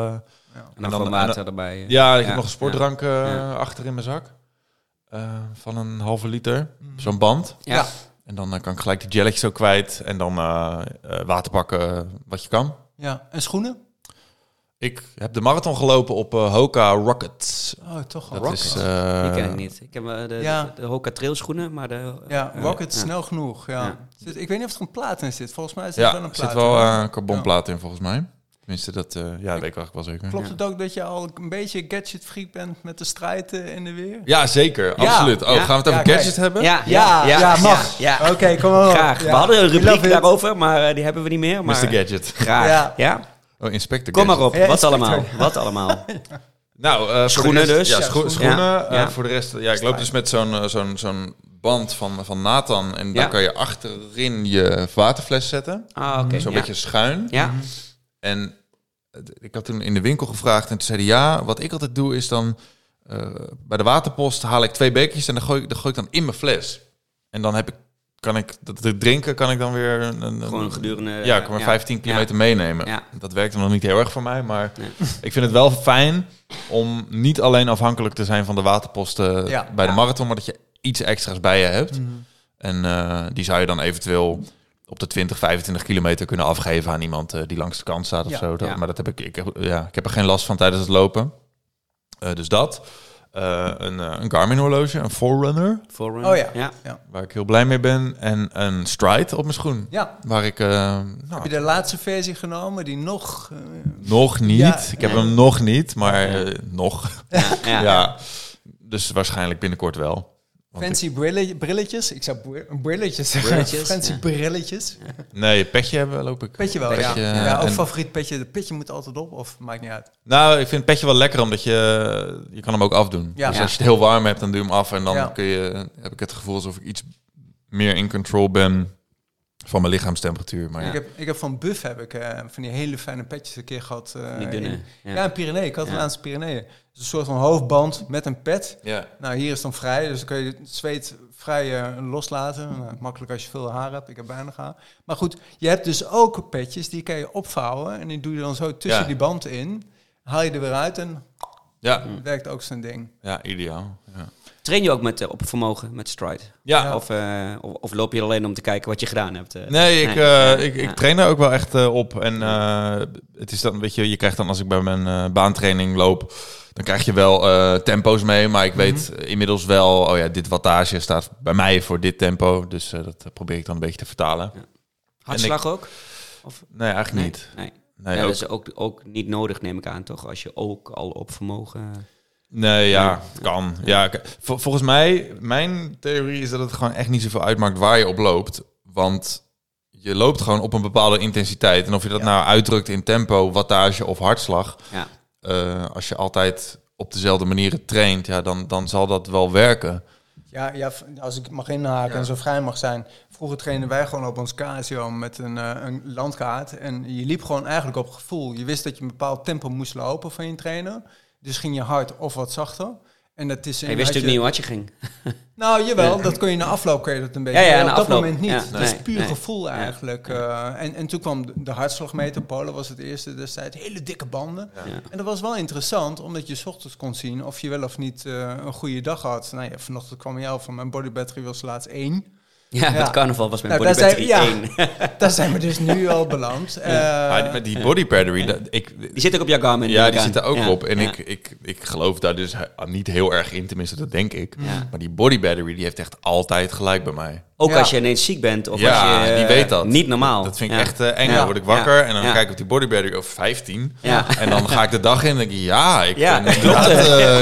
Ja. En En dan water erbij. eh. Ja, ik Ja, heb nog een sportdrank eh, achter in mijn zak. Eh, van een halve liter. Mhm. Zo'n band. Ja. En dan eh, kan ik gelijk die jelletjes ook kwijt. En dan eh, eh, water pakken wat je kan. Ja, en schoenen? Ik heb de marathon gelopen op eh, Hoka Rockets. Oh, toch. Dat is... Die eh, ken ik niet. Ik heb de, Ja. de, de Hoka trailschoenen, maar de... Ja, Rocket snel genoeg. Ja. Ja. Zit, ik weet niet of er een plaat in zit. Volgens mij is er wel een er plaat zit wel in. eh carbonplaat in volgens mij. Tenminste, dat, eh, ja, dat weet ik eigenlijk wel zeker. Klopt Ja. het ook dat je al een beetje gadget freak bent met de strijd in de weer? Ja, zeker. Ja. Absoluut. Oh, Ja. gaan we het Ja, over kijk. gadgets hebben? Ja, Ja, ja, mag. Ja, Oké, kom maar op. Graag. Ja. We hadden een rubriek daarover, maar eh, die hebben we niet meer. Maar Mr. Gadget. graag. Ja. Ja. Oh, Inspector Kom maar Gadget. op. Ja, Wat allemaal? Wat allemaal? Nou, eh, Schoenen rest- dus. Ja, Ja, scho- schoenen. schoenen. Ja, eh, ja. voor de rest, ja, ik loop dus met zo'n zo'n zo'n band van, van Nathan. En Ja. dan kan je achterin je waterfles zetten. Ah, oké. Zo'n ja. beetje schuin. Ja. En eh, ik had toen in de winkel gevraagd en toen zei hij ja, wat ik altijd doe is dan eh, bij de waterpost haal ik twee bekertjes en dan gooi, ik- dan gooi ik dan in mijn fles. En dan heb ik, kan ik dat drinken kan ik dan weer een, een- Gewoon gedurende... ja, ik kan maar 15 kilometer meenemen. Ja. Dat werkte nog niet heel erg voor mij, maar Nee. ik vind het wel fijn om niet alleen afhankelijk te zijn van de waterposten bij de marathon, maar dat je iets extra's bij je hebt. Mhm. En eh, die zou je dan eventueel op de 20, 25 kilometer kunnen afgeven aan iemand eh, die langs de kant staat of Ja. zo. Dat, Ja. Maar dat heb ik, ik, heb, ja, ik heb er geen last van tijdens het lopen. Eh, dus dat. Eh, een, een Garmin horloge, een Forerunner, Forerunner. Oh ja. ja. waar ik heel blij mee ben. En een Stride op mijn schoen. Ja. Waar ik nou, Heb je de laatste versie genomen die nog... nog niet. Ja, ik heb hem nog niet, maar Ja. eh, nog. Ja. Dus waarschijnlijk binnenkort wel. Fancy brille- brilletjes. Ik zou bri- brilletjes zeggen. Brilletjes, fancy ja. brilletjes. nee, petje hebben loop ik. Petje wel, Petje, ja. eh, ja ook favoriet petje. De petje moet altijd op of maakt niet uit. Nou, ik vind petje wel lekker, omdat je, je kan hem ook afdoen. Ja. Dus als je het heel warm hebt, dan doe je hem af. En dan kun je, heb ik het gevoel alsof ik iets meer in control ben van mijn lichaamstemperatuur. Maar ja. Ik, heb, ik heb van Buff heb ik eh, van die hele fijne petjes een keer gehad. eh, Die dunne. in- Ja. ja, in Pyreneeën. Ik had Ja. het laatst in Pyreneeën. Dus een soort van hoofdband met een pet. Ja. Nou, hier is het dan vrij, dus dan kun je het zweet vrij eh, loslaten. Nou, makkelijk als je veel haar hebt. Ik heb weinig haar. Maar goed, je hebt dus ook petjes, die kan je opvouwen. En die doe je dan zo tussen Ja. die band in. Haal je er weer uit en Ja. werkt ook zijn ding. ja, ideaal. Ja. Train je ook met uh, op vermogen, met stride? Ja, Of, eh, of, of loop je alleen om te kijken wat je gedaan hebt? eh? Nee, ik, Nee, eh, ja, ik, ik ja. train daar ook wel echt eh, op. En eh, het is dan, weet je, je krijgt dan als ik bij mijn eh, baantraining loop, dan krijg je wel eh, tempo's mee. Maar ik weet inmiddels wel, oh ja, dit wattage staat bij mij voor dit tempo. Dus eh, dat probeer ik dan een beetje te vertalen. Hartslag ook? Of? Nee, eigenlijk Nee? niet. Nee. Nee, ja, ook- dat is ook, ook niet nodig, neem ik aan, toch? Als je ook al op vermogen... Nee, ja, kan. Ja, vol- volgens mij, mijn theorie is dat het gewoon echt niet zoveel uitmaakt waar je op loopt. Want je loopt gewoon op een bepaalde intensiteit. En of je dat Ja. nou uitdrukt in tempo, wattage of hartslag. Ja. eh, als je altijd op dezelfde manieren traint, ja, dan, dan zal dat wel werken. Ja, ja, als ik mag inhaken en zo vrij mag zijn. Vroeger trainen wij gewoon op ons casio met een, eh, een landkaart. En je liep gewoon eigenlijk op gevoel. Je wist dat je een bepaald tempo moest lopen van je trainer. Dus ging je hard of wat zachter. En dat is Je wist natuurlijk niet hard je ging. Nou, jawel, dat kon je na afloop kun je dat een beetje. Ja, ja, op dat afloop. moment niet. Ja, dat is puur nee. gevoel Ja. eigenlijk. Eh, en, en toen kwam de, de hartslagmeter, Polen was het eerste destijds, hele dikke banden. Ja. En dat was wel interessant, omdat je 's ochtends kon zien of je wel of niet eh, een goede dag had. Nou ja, vanochtend kwam jou van mijn body battery was laatst één. Ja, Ja. met carnaval was mijn Nou, body daar battery zijn- 1. Daar zijn we dus nu al beland. Eh, maar die body battery, dat, ik, Die zit ook op jouw Garmin. ja, die zit er ook Ja, op. En ja. ik, ik, ik geloof daar dus niet heel erg in, tenminste, dat denk ik. Ja. Maar die body battery, die heeft echt altijd gelijk bij mij. Ook Ja. als je ineens ziek bent of Ja, als je... die weet dat. Niet normaal. Dat vind ik Ja. echt eh, eng. Ja. Dan word ik wakker Ja. en dan Ja. kijk ik op die body battery over 15. Ja. En dan ga ik de dag in en denk ik, ja, ik Ja, ben ik ben maar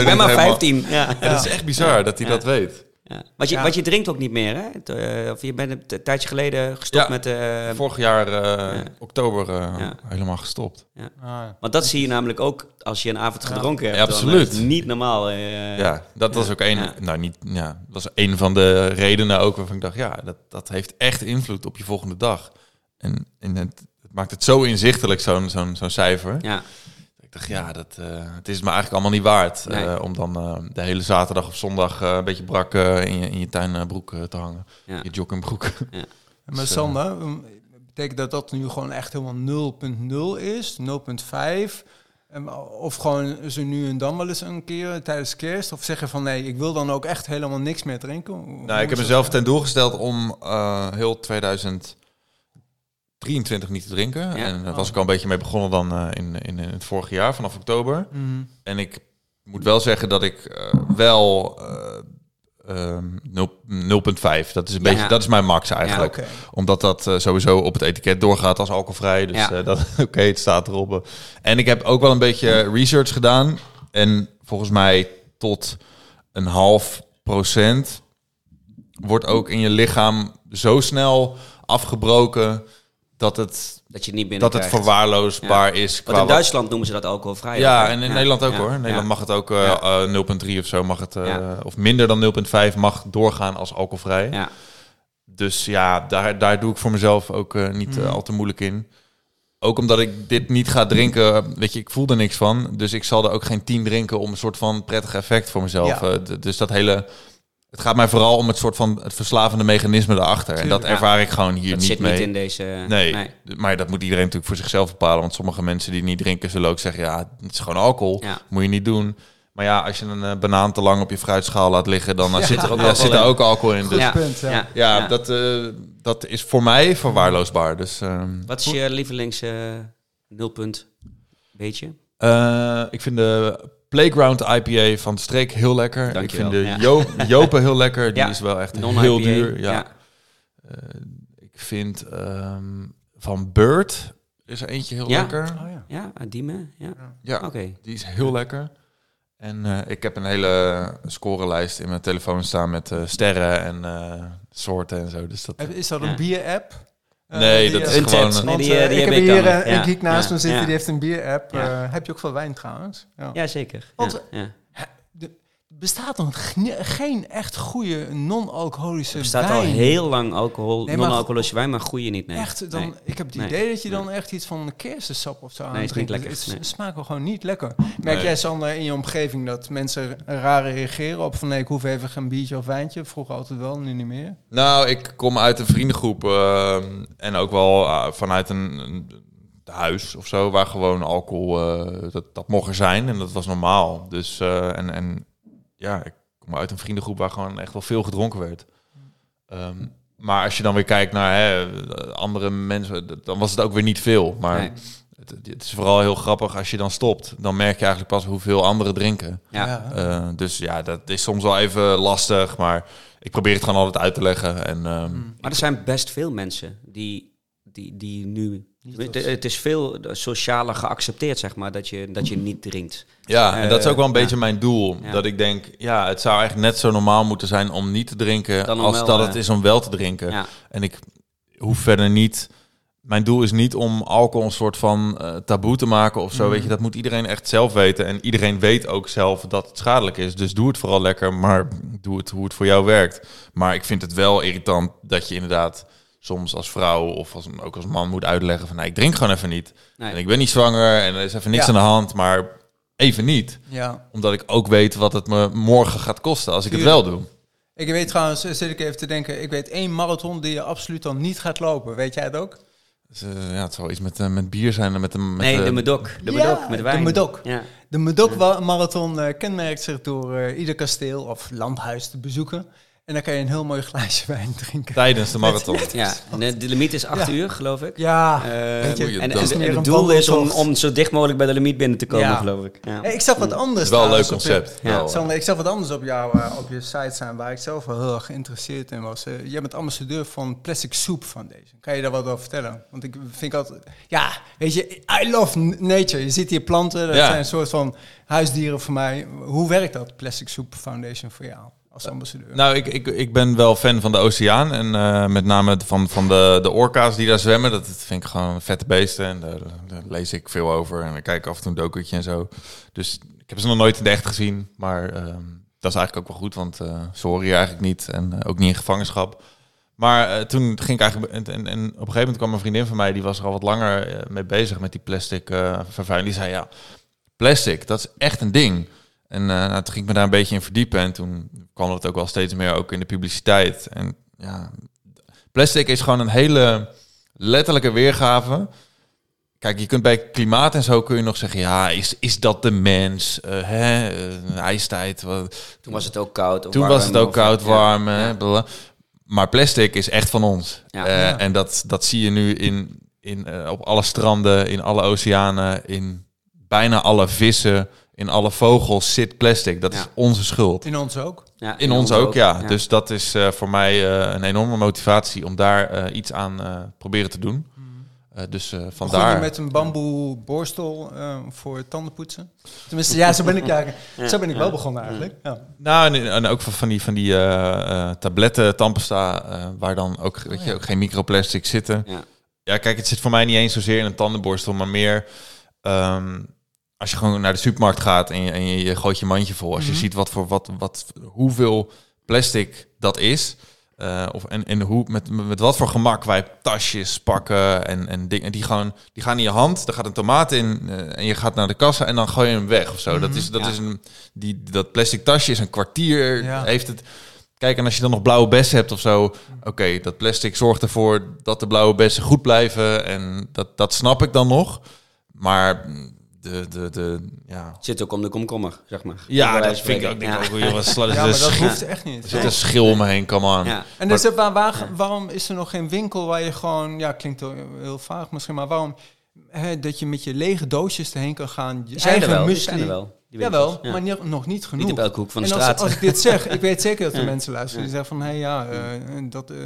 helemaal- 15. Ja. Ja, dat is echt bizar dat hij Ja. dat weet. Ja. Want, je, Ja. want je drinkt ook niet meer, hè? Eh, of je bent een tijdje geleden gestopt Ja. met... eh, Vorig jaar eh, Ja. oktober eh, Ja. helemaal gestopt. ah, want dat zie je namelijk ook als je een avond gedronken hebt. Dan absoluut. niet normaal. eh, Ja, dat was ook een, Ja. nou niet, ja, dat was een van de redenen ook waarvan ik dacht, ja, dat, dat heeft echt invloed op je volgende dag. En, en het, het maakt het zo inzichtelijk, zo'n zo'n zo'n cijfer. ja ja, dat, eh, het is me eigenlijk allemaal niet waard eh, om dan eh, de hele zaterdag of zondag een beetje brak in, je, tuinbroek te hangen. Je joggingbroek. Ja. Maar dus, Sander, mm, betekent dat dat nu gewoon echt helemaal 0.0 is? 0.5? Of gewoon ze nu en dan wel eens een keer tijdens kerst? Of zeggen van nee, ik wil dan ook echt helemaal niks meer drinken? Nou, ik heb mezelf ten doel gesteld om heel 2000... 23 niet te drinken. En daar was oh. ik al een beetje mee begonnen dan eh, in, in, het vorige jaar, vanaf oktober. Mhm. En ik moet wel zeggen dat ik uh, wel eh, ehm, uh, 0,5, dat is een beetje, dat is mijn max eigenlijk. Omdat dat sowieso op het etiket doorgaat als alcoholvrij. Dus dat, oké, het staat erop. En ik heb ook wel een beetje research gedaan. En volgens mij tot een half procent wordt ook in je lichaam zo snel afgebroken dat het, Dat je niet binnen dat het verwaarloosbaar is. Want in wat- Duitsland noemen ze dat alcoholvrij. ja, en in Nederland ook Ja. hoor. In Nederland mag het ook eh, Ja. eh, 0,3 of zo mag het, eh, of minder dan 0,5 mag doorgaan als alcoholvrij. Ja. Dus ja, daar, daar doe ik voor mezelf ook eh, niet eh, Mhm. al te moeilijk in. Ook omdat ik dit niet ga drinken, weet je, ik voel er niks van. Dus ik zal er ook geen 10 drinken om een soort van prettig effect voor mezelf. Eh, dus dat hele, het gaat mij vooral om het soort van het verslavende mechanisme erachter. en dat ervaar ik gewoon hier Dat niet zit mee. niet in deze... Nee, maar dat moet iedereen natuurlijk voor zichzelf bepalen. Want sommige mensen die niet drinken, zullen ook zeggen... ja, het is gewoon alcohol, Ja. moet je niet doen. Maar ja, als je een eh, banaan te lang op je fruitschaal laat liggen... dan eh, Ja. zit er ook, Ja, ja, zit er ook alcohol in. Dus Ja. punt, ja. Ja. ja, Ja. Dat, eh, dat is voor mij verwaarloosbaar. Dus ehm, Wat is je lievelings eh, nulpunt? Beetje? eh, ik vind de Playground IPA van streek heel lekker. Ik vind de ja. Jo- Jopen heel lekker. Die Ja. is wel echt heel duur. Ja. Ja. Eh, ik vind ehm, van Bird is er eentje heel Ja? lekker. Oh, ja. Ja, Diemen? Ja, Ja, oké. Die is heel lekker. En eh, ik heb een hele scorelijst in mijn telefoon staan met eh, sterren en eh, soorten en zo. Dus dat, Is dat Ja. een bier-app? Eh, Nee, dat eh, is gewoon een- Nee, die, eh, die ik heb hier een geek naast me zitten, die heeft een bier-app. Eh, heb je ook veel wijn trouwens? Ja. Ja, zeker. Bestaat nog gni- geen echt goede non-alcoholische Er bestaat wijn? al heel lang alcohol, Nee, non-alcoholische wijn, maar goede niet. Nee. Echt, dan, Nee. ik heb het Nee. idee dat je dan Nee. echt iets van een kersensap of zo aan Nee, is niet drinkt. lekker. Het, smaakt wel gewoon niet lekker. Merk Nee. jij, Sander, in je omgeving dat mensen raar reageren op van nee, ik hoef even geen biertje of wijntje? Vroeger altijd wel, nu niet meer. Nou, ik kom uit een vriendengroep ehm, en ook wel eh, vanuit een, een huis of zo, waar gewoon alcohol, eh, dat, dat mocht er zijn en dat was normaal. Dus, eh, en, en ja, ik kom uit een vriendengroep waar gewoon echt wel veel gedronken werd. Ehm, maar als je dan weer kijkt naar hè, andere mensen, dan was het ook weer niet veel. Maar Nee. het, het is vooral heel grappig als je dan stopt. Dan merk je eigenlijk pas hoeveel anderen drinken. Ja. Eh, dus ja, dat is soms wel even lastig, maar ik probeer het gewoon altijd uit te leggen. En ehm. Maar er zijn best veel mensen die die, die nu... Niet Het, is veel socialer geaccepteerd, zeg maar, dat je, dat je niet drinkt. Ja, en dat is ook wel een Eh, beetje mijn doel. Ja. Dat ik denk, ja, het zou eigenlijk net zo normaal moeten zijn om niet te drinken als wel, dat eh, het is om wel te drinken. Ja, En ik hoef verder niet. Mijn doel is niet om alcohol een soort van eh, taboe te maken of zo. Mhm. Weet je, dat moet iedereen echt zelf weten. En iedereen weet ook zelf dat het schadelijk is. Dus doe het vooral lekker, maar doe het hoe het voor jou werkt. Maar ik vind het wel irritant dat je inderdaad soms als vrouw of als, ook als man moet uitleggen van... Nou, ik drink gewoon even niet. nee. En ik ben niet zwanger en er is even niks Ja. aan de hand, maar even niet. Ja. Omdat ik ook weet wat het me morgen gaat kosten als ik het wel doe. Ik weet trouwens, eh, zit ik even te denken, ik weet één marathon die je absoluut dan niet gaat lopen. Weet jij het ook? Dus, eh, ja, het zal iets met, eh, met bier zijn en met de... Met nee, de de- medok. De Ja, medok met de wijn. medok. Ja. De Medok-marathon eh, kenmerkt zich door eh, ieder kasteel of landhuis te bezoeken. En dan kan je een heel mooi glaasje wijn drinken. Tijdens de marathon. Ja, de, de limiet is 8 Ja. uur, geloof ik. Ja, Eh, weet je, en, Het en doel is om, zo dicht mogelijk bij de limiet binnen te komen, Ja. geloof ik. Ja. Hey, ik zag wat Het anders. is wel een leuk je- concept. Ja. Sander, ik zag wat anders op, jou, eh, op je site staan waar ik zelf wel heel erg geïnteresseerd in was. Eh, jij bent ambassadeur van Plastic Soup Foundation. Kan je daar wat over vertellen? Want ik vind altijd, ja, weet je, I love nature. Je ziet hier planten, dat Ja. zijn een soort van huisdieren voor mij. Hoe werkt dat, Plastic Soup Foundation, voor jou als ambassadeur? Nou, ik, ik, ik ben wel fan van de oceaan. En eh, met name van, van de, de orka's die daar zwemmen. Dat, vind ik gewoon vette beesten. En daar, lees ik veel over. En ik kijk af en toe een documentje en zo. Dus ik heb ze nog nooit in de echt gezien. Maar ehm, dat is eigenlijk ook wel goed. Want eh ze horen hier eigenlijk niet. En eh, ook niet in gevangenschap. Maar eh, toen ging ik eigenlijk... En, en, op een gegeven moment kwam een vriendin van mij... die was er al wat langer eh, mee bezig met die plastic eh, vervuiling. Die zei, ja, plastic, dat is echt een ding. En nou, toen ging ik me daar een beetje in verdiepen. En toen kwam het ook wel steeds meer ook in de publiciteit. En ja, plastic is gewoon een hele letterlijke weergave. Kijk, je kunt bij klimaat en zo kun je nog zeggen... ja, is, is dat de mens? Eh, hè? Eh, ijstijd? Wat, Toen was het ook koud. toen warm, was het ook of- koud, warm. hè, Ja. Maar plastic is echt van ons. Ja. Ja. En dat, dat zie je nu in, in, op alle stranden, in alle oceanen, in bijna alle vissen, in alle vogels zit plastic. Dat Ja. is onze schuld. In ons ook. Ja, In ons ook, ja. Dus dat is eh, voor mij eh, een enorme motivatie om daar eh, iets aan eh proberen te doen. Eh, dus eh, vandaar. met een bamboe borstel eh, voor tandenpoetsen? Tenminste, ja, zo ben ik, ja, zo ben ik wel begonnen eigenlijk. Ja. Nou, en, en ook van, van die, van die eh, eh, tabletten, tandpasta, eh, waar dan ook, weet je, ja. ook geen microplastic zitten. Ja. Ja, kijk, het zit voor mij niet eens zozeer in een tandenborstel, maar meer ehm, als je gewoon naar de supermarkt gaat en je, en je, je gooit je mandje vol. Als je Mhm. ziet wat voor wat, wat, hoeveel plastic dat is. eh, of, en, en hoe, met, met wat voor gemak wij tasjes pakken en, en dingen. Die, gewoon, die gaan in je hand, er gaat een tomaat in eh, en je gaat naar de kassa en dan gooi je hem weg of zo. Dat Mhm. is, dat Ja. is een, die, dat plastic tasje is een kwartier, Ja. heeft het... Kijk, en als je dan nog blauwe bessen hebt of zo... Oké, dat plastic zorgt ervoor dat de blauwe bessen goed blijven. En dat, dat snap ik dan nog. Maar de, de, de, ja... Zit ook om de komkommer, zeg maar. Ja, dat vind ik ook. Denk ik ook joh, wat sla- ja, maar dat hoeft echt niet. Er zit een schil om me heen, come on. Ja. En dus, waar, waar- waarom is er nog geen winkel waar je gewoon, ja, klinkt heel, heel vaag misschien, maar waarom hè, dat je met je lege doosjes erheen kan gaan, je zijn er wel, die zijn er wel. Jawel, Ja. maar niet- nog niet genoeg. Niet op elke hoek van de en als, straat. als ik dit zeg, ik weet zeker dat er Ja. mensen luisteren die Ja. zeggen van, hé hey, ja, eh, dat, eh,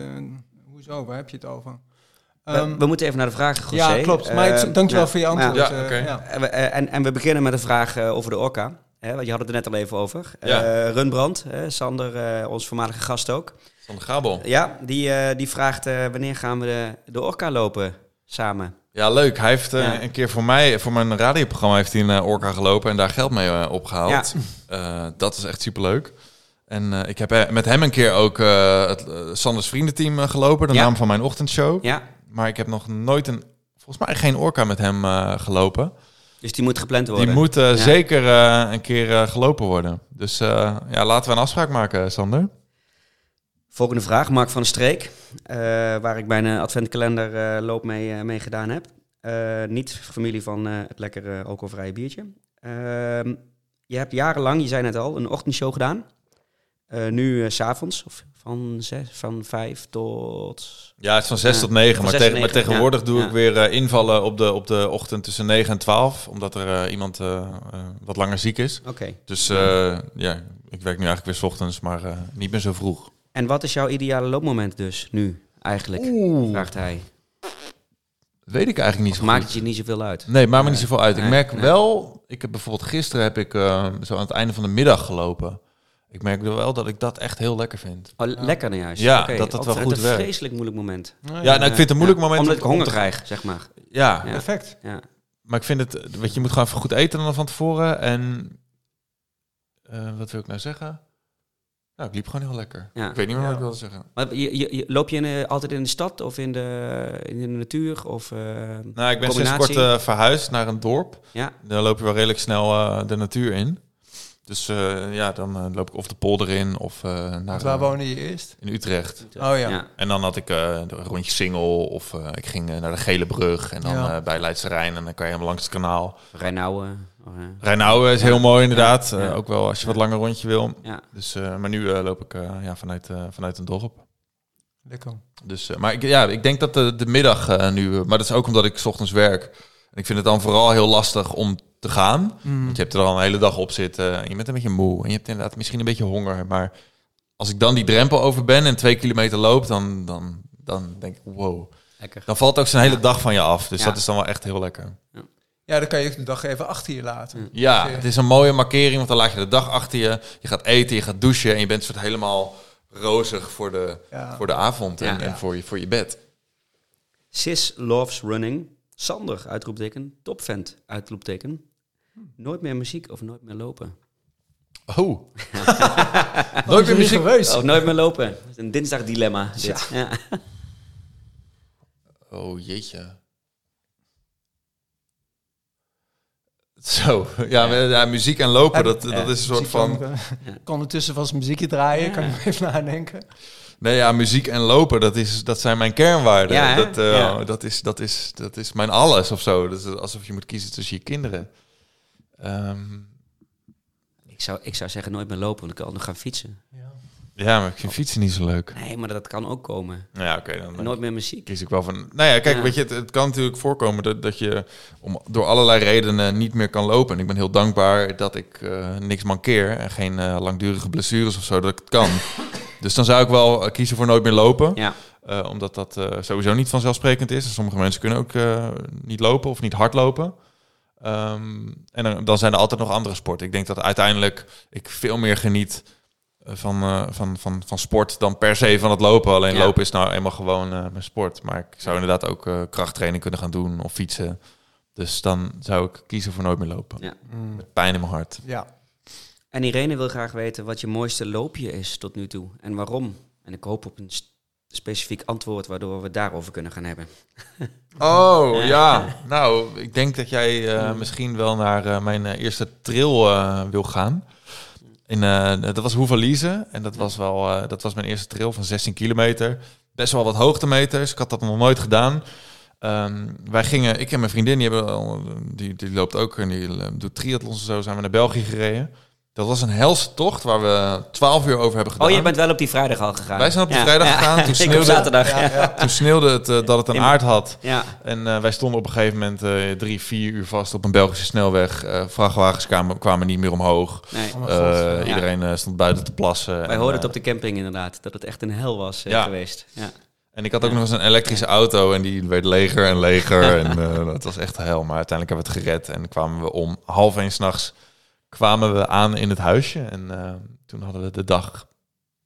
hoezo, waar heb je het over? We, Ehm, we moeten even naar de vraag, José. ja, klopt. Maar ik, Eh, dankjewel ja. voor je antwoord. Ja, eh, ja. En we, eh, en, en we beginnen met een vraag over de orka. Hè, want je had het er net al even over. Ja. Eh, Runbrand, hè, Sander, eh, ons voormalige gast ook. Van de Gabel. Ja, die, eh, die vraagt eh, wanneer gaan we de, de orka lopen samen? Ja, leuk. Hij heeft eh, Ja. een keer voor mij, voor mijn radioprogramma, heeft hij een Orca gelopen en daar geld mee eh, opgehaald. Eh, dat is echt superleuk. En eh, ik heb met hem een keer ook eh, het Sanders Vriendenteam gelopen, de Ja. naam van mijn ochtendshow. Ja, Maar ik heb nog nooit een, volgens mij geen Orca met hem eh, gelopen. dus die moet gepland worden. Die moet eh, Ja. zeker eh, een keer gelopen worden. Dus ja, laten we een afspraak maken, Sander. Volgende vraag, Mark van der Streek. waar ik mijn adventkalender loop mee, mee gedaan heb. Niet familie van het lekkere alcoholvrije biertje. Ehm, je hebt jarenlang, je zei net al, een ochtendshow gedaan. Eh, nu eh, s s'avonds, of van, zes, van vijf tot... Ja, het is van 6 Ja, tot 9. van Maar, zes tot tegen- maar negen, tegenwoordig ja. doe Ja. ik weer eh, invallen op de, op de ochtend tussen 9 en 12. Omdat er eh, iemand eh, eh, wat langer ziek is. Oké. Dus eh, ja, ik werk nu eigenlijk weer 's ochtends, maar eh, niet meer zo vroeg. En wat is jouw ideale loopmoment dus nu, eigenlijk? Vraagt hij. Weet ik eigenlijk niet Of zo maakt goed. het je niet zoveel uit? Nee, maakt me niet zoveel uit. Ik merk wel, ik heb bijvoorbeeld gisteren heb ik eh, zo aan het einde van de middag gelopen. Ik merk wel dat ik dat echt heel lekker vind. Oh, lekker naar juist. Ja, dat dat wel altijd goed een werkt. vreselijk moeilijk moment. Ja, nou, ik vind het een moeilijk Ja, moment Omdat ik honger te- krijg, zeg maar. Ja, Ja. Perfect. Ja. maar ik vind het, weet je, je moet gewoon even goed eten dan van tevoren. En eh, wat wil ik nou zeggen? Nou, ik liep gewoon heel lekker. Ja. Ik weet niet meer wat Ja. ik wilde zeggen. Maar je, je, je- loop je in, de- altijd in de stad of in de, in de natuur? Of, eh, Nou, ik ben sinds kort eh, verhuisd naar een dorp. ja, Dan loop je wel redelijk snel eh, de natuur in. Dus eh, ja, dan eh, loop ik of de polder in of eh, naar Want waar woonde je eerst? in Utrecht. Oh ja. ja. En dan had ik eh, een rondje Singel of eh, ik ging naar de Gele Brug en dan Ja. eh, bij Leidse Rijn en dan kan je helemaal langs het kanaal. Rijnauwen. eh, Rijnauwen is heel mooi inderdaad, Ja. Ook wel als je wat langer rondje wil. ja. Dus, eh, maar nu eh, loop ik eh, ja, vanuit, eh, vanuit een dorp. Lekker. Dus, eh, maar ik, ja, ik denk dat de, de middag eh, nu, maar dat is ook omdat ik 's ochtends werk. En ik vind het dan vooral heel lastig om te gaan. Mm. Want je hebt er al een hele dag op zitten en je bent een beetje moe. En je hebt inderdaad misschien een beetje honger. Maar als ik dan die drempel over ben en twee kilometer loop, dan, dan, dan denk ik, wow. Lekker. Dan valt ook zo'n hele dag van je af. Dus Ja. dat is dan wel echt heel lekker. Ja, dan kan je de dag even achter je laten. Ja, Oké. het is een mooie markering, want dan laat je de dag achter je. Je gaat eten, je gaat douchen en je bent soort helemaal rozig voor de, Ja. voor de avond en, Ja. en voor, je, voor je bed. Sis loves running. Sander, uitroepteken. Topvent, uitroepteken. Nooit meer muziek of nooit meer lopen. Oh. Nooit meer muziek. Of nooit meer lopen. Dat is een dinsdag dilemma. Dit. Ja. Oh jeetje. Zo, ja, ja, muziek en lopen, dat, Ja, dat is een soort van... Kan, ondertussen vast muziekje draaien, Ja. kan je even nadenken. Nee, ja, muziek en lopen, dat, is, dat zijn mijn kernwaarden. Ja, dat, eh, Ja. dat, is, dat, is, dat is mijn alles of zo. Dat is alsof je moet kiezen tussen je kinderen. Ehm, Ik, zou, ik zou zeggen nooit meer lopen, want ik kan nog gaan fietsen. ja, maar ik vind fietsen niet zo leuk. Nee, maar dat kan ook komen. Nou ja, oké, dan Nooit meer muziek. kies ik wel van... Nou ja, kijk, Ja. weet je, het, het kan natuurlijk voorkomen dat, dat je om, door allerlei redenen niet meer kan lopen. En ik ben heel dankbaar dat ik eh, niks mankeer en geen eh, langdurige blessures of zo, dat ik het kan. dus dan zou ik wel eh, kiezen voor nooit meer lopen. Ja, Eh, omdat dat eh, sowieso niet vanzelfsprekend is. En sommige mensen kunnen ook eh, niet lopen of niet hard lopen. Ehm, en dan, dan zijn er altijd nog andere sporten. Ik denk dat uiteindelijk ik veel meer geniet van, eh, van, van, van sport dan per se van het lopen. Alleen Ja. lopen is nou eenmaal gewoon eh, mijn sport. Maar ik zou inderdaad ook eh, krachttraining kunnen gaan doen of fietsen. Dus dan zou ik kiezen voor nooit meer lopen. ja. Met pijn in mijn hart. Ja. En Irene wil graag weten wat je mooiste loopje is tot nu toe en waarom. En ik hoop op een specifiek antwoord waardoor we het daarover kunnen gaan hebben. Oh ja, nou, ik denk dat jij eh, misschien wel naar eh, mijn eh, eerste trail wil gaan. In, dat was Hoevalise en dat was wel, dat was mijn eerste trail van 16 kilometer. Best wel wat hoogtemeters. Ik had dat nog nooit gedaan. Ehm, wij gingen, ik en mijn vriendin, die, hebben, die, die loopt ook en die doet triathlons en zo, zijn we naar België gereden. Dat was een helse tocht waar we 12 uur over hebben gedaan. Oh, je bent wel op die vrijdag al gegaan. Wij zijn op die Ja. vrijdag gegaan, toen sneeuwde- zaterdag. Ja, Ja. ja. Toen sneeuwde het eh, dat het een aard had. Ja. En eh, wij stonden op een gegeven moment eh, drie, vier uur vast op een Belgische snelweg. Eh, vrachtwagens kwamen, kwamen niet meer omhoog. Nee. Oh. Eh. Iedereen eh, stond buiten te plassen. Wij En, hoorden het op de camping inderdaad, dat het echt een hel was eh, Ja. geweest. Ja. En ik had ook nog eens een elektrische auto en die werd leger en leger. en eh, dat was echt hel. Maar uiteindelijk hebben we het gered en kwamen we om half één s'nachts kwamen we aan in het huisje. En eh, toen hadden we de dag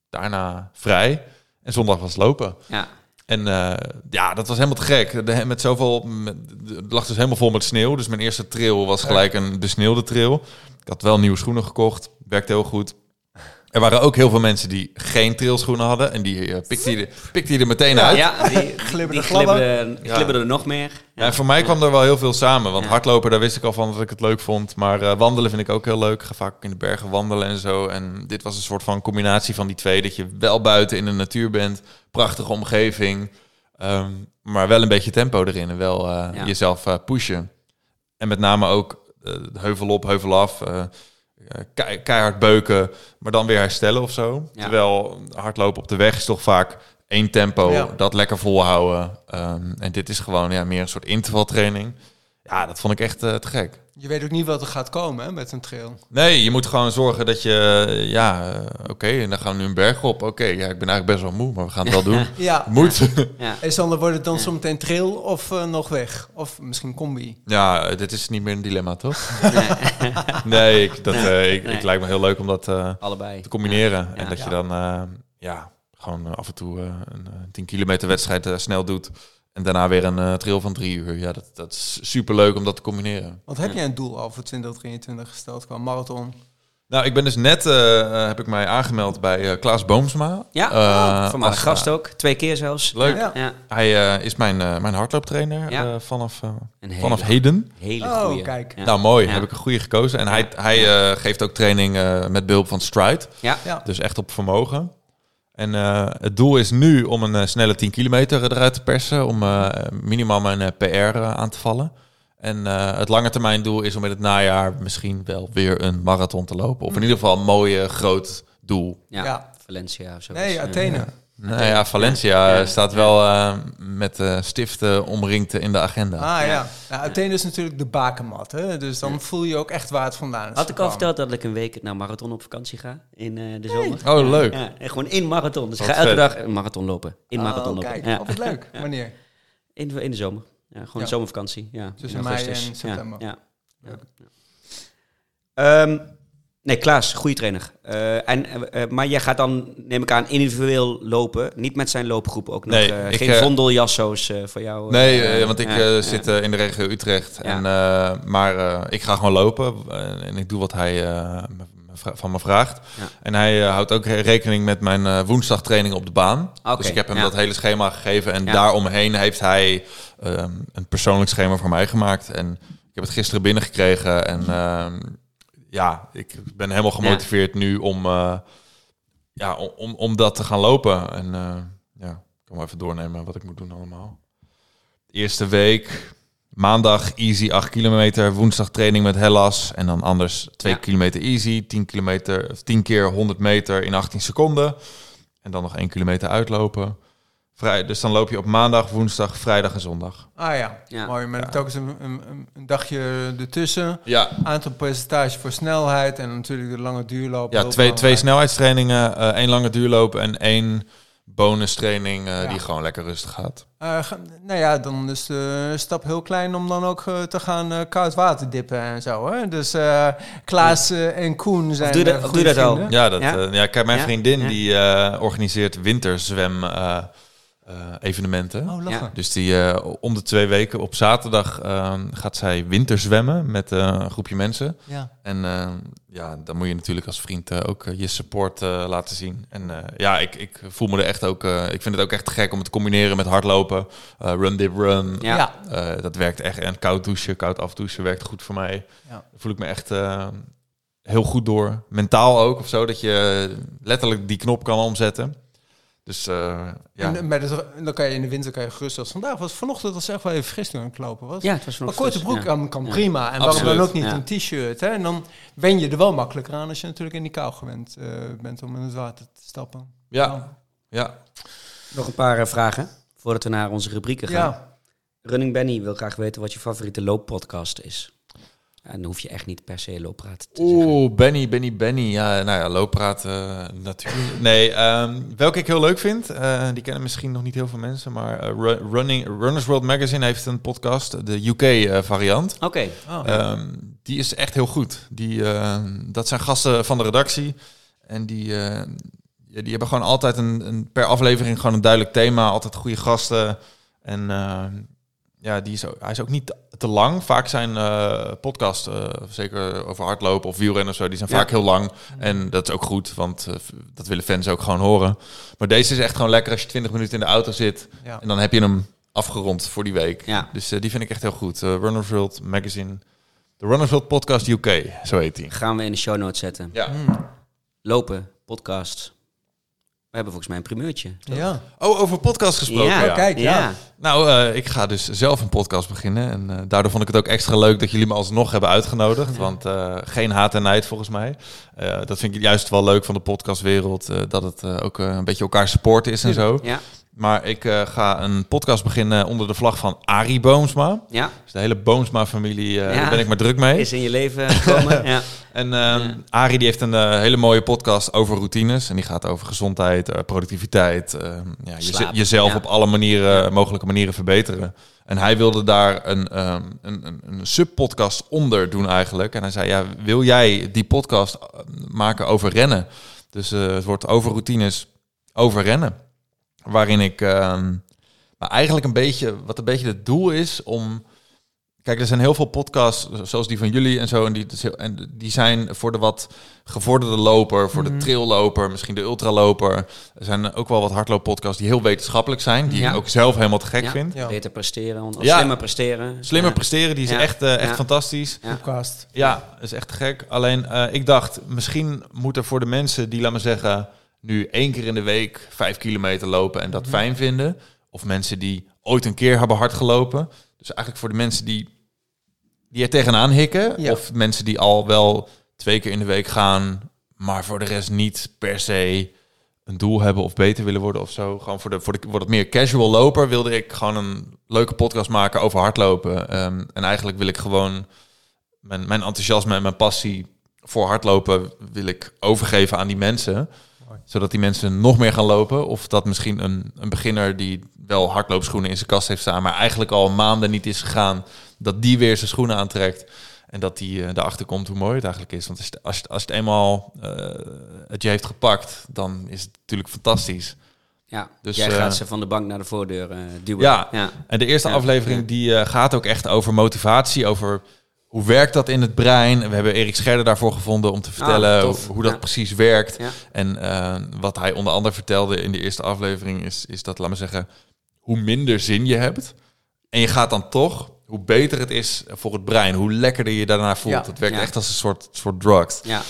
daarna vrij. En zondag was lopen. Ja. En eh, ja, dat was helemaal te gek. De, met zoveel, met, het lag dus helemaal vol met sneeuw. Dus mijn eerste trail was gelijk een besneeuwde trail. Ik had wel nieuwe schoenen gekocht. Werkte heel goed. Er waren ook heel veel mensen die geen trailschoenen hadden. En die uh, pikte, je, pikte je er meteen uit. Ja, die Glibberden Ja. er nog meer. Ja, en voor mij kwam er wel heel veel samen. Want Ja. hardlopen, daar wist ik al van dat ik het leuk vond. Maar eh, wandelen vind ik ook heel leuk. Ik ga vaak in de bergen wandelen en zo. En dit was een soort van combinatie van die twee. Dat je wel buiten in de natuur bent. Prachtige omgeving. ehm, maar wel een beetje tempo erin. En wel eh, Ja. jezelf eh, pushen. En met name ook heuvel op, heuvel af. Eh, kei- keihard beuken. Maar dan weer herstellen of zo. Ja. Terwijl hardlopen op de weg is toch vaak één tempo. Ja. Dat lekker volhouden. Ehm, en dit is gewoon ja, meer een soort intervaltraining. Ja, Ja, dat vond ik echt eh, te gek. Je weet ook niet wat er gaat komen hè, met een trail. Nee, je moet gewoon zorgen dat je... eh, ja, eh, oké, en dan gaan we nu een berg op. Oké, ja, ik ben eigenlijk best wel moe, maar we gaan het wel doen. Ja. Moet. Ja. En Sander, wordt het dan zometeen trail of nog weg? Of misschien combi? Ja, dit is niet meer een dilemma, toch? Nee, Nee, ik, dat, ik, Nee. ik lijkt me heel leuk om dat eh, allebei. te combineren. Ja. En dat Ja. je dan eh, ja, gewoon af en toe een eh, 10 kilometer wedstrijd snel doet. En daarna weer een eh, trail van drie uur. Ja, dat, dat is super leuk om dat te combineren. Want heb jij een doel al voor 2023 gesteld qua marathon? Nou, ik ben dus net eh, eh, heb ik mij aangemeld bij eh, Klaas Boomsma. Ja, Eh, van mijn als, gast ook. Twee keer zelfs. Leuk. Ja. Ja, Hij eh, is mijn, eh, mijn hardlooptrainer Ja. eh, vanaf, eh, hele, vanaf heden. hele Oh, goeie. kijk. Ja. Nou, mooi. Ja. Heb ik een goede gekozen. En hij, hij eh, geeft ook training eh, met behulp van Stride. Ja. Ja. Dus echt op vermogen. En eh, het doel is nu om een eh, snelle 10 kilometer eruit te persen. Om eh, minimaal mijn PR aan te vallen. En eh, het lange termijn doel is om in het najaar misschien wel weer een marathon te lopen. Of in ieder geval een mooie groot doel. Ja. Ja. Valencia of zo. Nee, Ja. Nou ja, Valencia Ja. staat wel eh, met eh, stiften omringd in de agenda. Ah ja. Nou, Athene is natuurlijk de bakermat, hè? dus dan voel je ook echt waar het vandaan is. Had ik al verteld dat ik een week naar marathon op vakantie ga in eh, de zomer? Oh, leuk. Ja, en gewoon in marathon. Dus ik ga elke dag een marathon lopen. In Oh, marathon lopen. kijk, Ja. oh, wat leuk. Wanneer? In, de, in de zomer. Ja, gewoon Ja. zomervakantie. Ja, Tussen in mei en september. Ja, ja. Nee, Klaas, goede trainer. Eh, en, eh, eh, maar jij gaat dan, neem ik aan, individueel lopen. Niet met zijn loopgroep ook nog. Nee, ik, geen vondeljasso's voor jou. Nee, want ik zit in de regio Utrecht. Ja. En, maar ik ga gewoon lopen en ik doe wat hij van me vraagt. Ja. En hij houdt ook rekening met mijn woensdagtraining op de baan. Dus ik heb hem ja. dat hele schema gegeven. En daaromheen heeft hij ehm, een persoonlijk schema voor mij gemaakt. En ik heb het gisteren binnengekregen. En ehm, ja, ik ben helemaal gemotiveerd nu om, eh, ja, om, om, dat te gaan lopen. En eh, ja, ik kan wel even doornemen wat ik moet doen allemaal. Eerste week, maandag easy 8 kilometer, woensdag training met Hellas. En dan anders 2 Ja. kilometer easy, 10, kilometer, of 10 keer 100 meter in 18 seconden. En dan nog 1 kilometer uitlopen. Vrij, dus dan loop je op maandag, woensdag, vrijdag en zondag. Ah ja, Ja. mooi. Met Ja. telkens een, een, een- dagje ertussen. Ja, Aantal percentage voor snelheid en natuurlijk de lange duurloop. ja twee, twee snelheidstrainingen, eh, één lange duurloop en één bonus training eh, Ja. die gewoon lekker rustig gaat. Eh, ga- nou ja, dan is de stap heel klein om dan ook te gaan eh, koud water dippen en zo. Hè? Dus eh, Klaas en Koen zijn doe je dat- doe dat al? vrienden. Ja, dat, Ja? kijk, mijn Ja? vriendin Ja. die eh, organiseert winterzwem evenementen. Oh. Ja. Dus die eh, om de twee weken op zaterdag eh, gaat zij winterzwemmen met eh, een groepje mensen. Ja. En eh, ja, dan moet je natuurlijk als vriend eh, ook eh, je support eh, laten zien. En eh, ja, ik, ik voel me er echt ook. eh, ik vind het ook echt gek om het te combineren met hardlopen. eh, run dip run. Ja. Eh, dat werkt echt. En koud douchen, koud afdouchen werkt goed voor mij. Ja. Voel ik me echt eh, heel goed door. Mentaal ook of zo. Dat je letterlijk die knop kan omzetten. Dus eh, ja. En met het, dan kan je in de winter kan je gerust als vandaag was vanochtend was echt wel even fris toen ik lopen was. Ja, het was nog Maar korte broek ja. kan, prima. En waarom dan ook niet Ja. een t-shirt? Hè? En dan wen je er wel makkelijker aan als je natuurlijk in die kou gewend eh, bent om in het water te stappen. ja, ja. Nog een paar eh, vragen voordat we naar onze rubrieken gaan. Ja. Running Benny wil graag weten wat je favoriete looppodcast is. En dan hoef je echt niet per se looppraat te zeggen. Oeh, Benny, Benny, Benny. Ja, nou ja, looppraat eh, natuurlijk. Nee, ehm, welke ik heel leuk vind, eh, die kennen misschien nog niet heel veel mensen, maar eh, Ru- Running, Runners World Magazine heeft een podcast, de UK-variant. Oké, Oh. Ehm, die is echt heel goed. Die, eh, dat zijn gasten van de redactie. En die, eh, die hebben gewoon altijd een, een, per aflevering gewoon een duidelijk thema. Altijd goede gasten. En eh, ja, die is, ook- hij is ook niet te- lang. Vaak zijn podcasts, eh, zeker over hardlopen of wielrennen of zo, die zijn Ja. vaak heel lang. En dat is ook goed, want eh, dat willen fans ook gewoon horen. Maar deze is echt gewoon lekker als je 20 minuten in de auto zit. ja. En dan heb je hem afgerond voor die week. Ja. Dus die vind ik echt heel goed. Runners World Magazine. De Runners World Podcast UK, zo heet die. gaan we in de show notes zetten. Ja. Lopen, podcast. We hebben volgens mij een primeurtje. Ja. Oh, over podcast gesproken. Ja, Oh, kijk, ja. ja. Nou, eh, ik ga dus zelf een podcast beginnen. En eh, daardoor vond ik het ook extra leuk dat jullie me alsnog hebben uitgenodigd. Want eh, geen haat en nijd volgens mij. Eh, dat vind ik juist wel leuk van de podcastwereld. eh, dat het eh, ook een beetje elkaar support is en zo. Ja. Maar ik eh, ga een podcast beginnen onder de vlag van Arie Boomsma. Ja, Dus de hele Boomsma-familie, eh, Ja. daar ben ik maar druk mee. is in je leven gekomen. ja. En ehm Ja. Arie die heeft een eh, hele mooie podcast over routines. En die gaat over gezondheid, productiviteit. eh, ja, je- jezelf op alle manieren, mogelijke manieren verbeteren. En hij wilde daar een, ehm, een, een, een subpodcast onder doen eigenlijk. En hij zei, ja, wil jij die podcast maken over rennen? Dus het wordt over routines, over rennen. Waarin ik... ehm, maar eigenlijk een beetje, wat een beetje het doel is om... Kijk, er zijn heel veel podcasts, zoals die van jullie en zo, en die, en die zijn voor de wat gevorderde loper, voor Mhm. de trailloper, misschien de ultraloper. Er zijn ook wel wat hardlooppodcasts die heel wetenschappelijk zijn, die Ja. ik ook zelf helemaal te gek Ja. vind. Ja. Beter presteren, of Ja. slimmer presteren. Slimmer Ja. presteren, die is Ja. echt, eh, echt Ja. fantastisch. Ja. Podcast. Ja, is echt te gek. Alleen eh, ik dacht, misschien moet er voor de mensen die, laat me zeggen, nu één keer in de week vijf kilometer lopen en dat Mhm. fijn vinden. Of mensen die ooit een keer hebben hard gelopen. Dus eigenlijk voor de mensen die, die er tegenaan hikken. Ja. Of mensen die al wel twee keer in de week gaan, maar voor de rest niet per se een doel hebben of beter willen worden of zo. Gewoon voor de, voor de voor wat meer casual loper wilde ik gewoon een leuke podcast maken over hardlopen. Ehm, en eigenlijk wil ik gewoon mijn, mijn enthousiasme en mijn passie voor hardlopen wil ik overgeven aan die mensen. Zodat die mensen nog meer gaan lopen. Of dat misschien een, een beginner die wel hardloopschoenen in zijn kast heeft staan, maar eigenlijk al maanden niet is gegaan, dat die weer zijn schoenen aantrekt. En dat die eh daarachter komt hoe mooi het eigenlijk is. Want als, je- als, het eenmaal eh, het je heeft gepakt, dan is het natuurlijk fantastisch. Ja, Dus, jij eh, gaat ze van de bank naar de voordeur eh, duwen. Ja. ja. En de eerste Ja, aflevering die eh, gaat ook echt over motivatie, over hoe werkt dat in het brein. We hebben Erik Scherder daarvoor gevonden om te vertellen Ah, tof. hoe, dat Ja. precies werkt. Ja. En eh, wat hij onder andere vertelde in de eerste aflevering is, is dat, laat me zeggen, hoe minder zin je hebt en je gaat dan toch, hoe beter het is voor het brein, hoe lekkerder je daarna voelt. Ja. Het werkt echt als een soort, soort drugs. ja.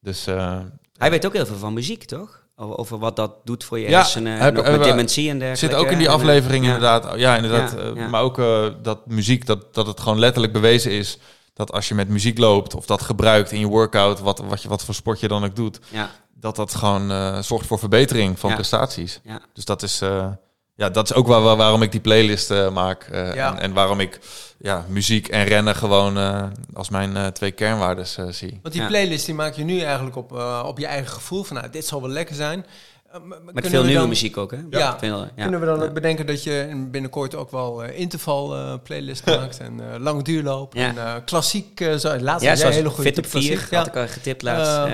Dus eh, Hij weet ook heel veel van muziek, toch? Over, wat dat doet voor je Ja, hersenen. heb- en met dementie en dergelijke. zit ook in die eh, aflevering inderdaad. Ja, inderdaad. Maar ook dat muziek, dat, dat het gewoon letterlijk bewezen is dat als je met muziek loopt of dat gebruikt in je workout, wat, wat, je, wat voor sport je dan ook doet, Ja, dat dat gewoon eh, zorgt voor verbetering van Ja. prestaties. ja. Dus dat is, eh, ja, dat is ook waar, waar- waarom ik die playlist eh, maak. eh, Ja. en, en waarom ik ja, muziek en rennen gewoon eh, als mijn eh, twee kernwaardes eh, zie. Want die Ja. playlist die maak je nu eigenlijk op, op je eigen gevoel. Van nou, dit zal wel lekker zijn. Eh, Met veel nieuwe dan- muziek ook, hè? Ja. Veel, ja. Kunnen we dan Ja. ook bedenken dat je binnenkort ook wel eh, interval eh, playlist maakt en eh lange duurloop Ja. en eh, klassiek uh, zo. Laatst Ja, hele goede Fit op tip, 4, klassiek. had ik al getipt laatst.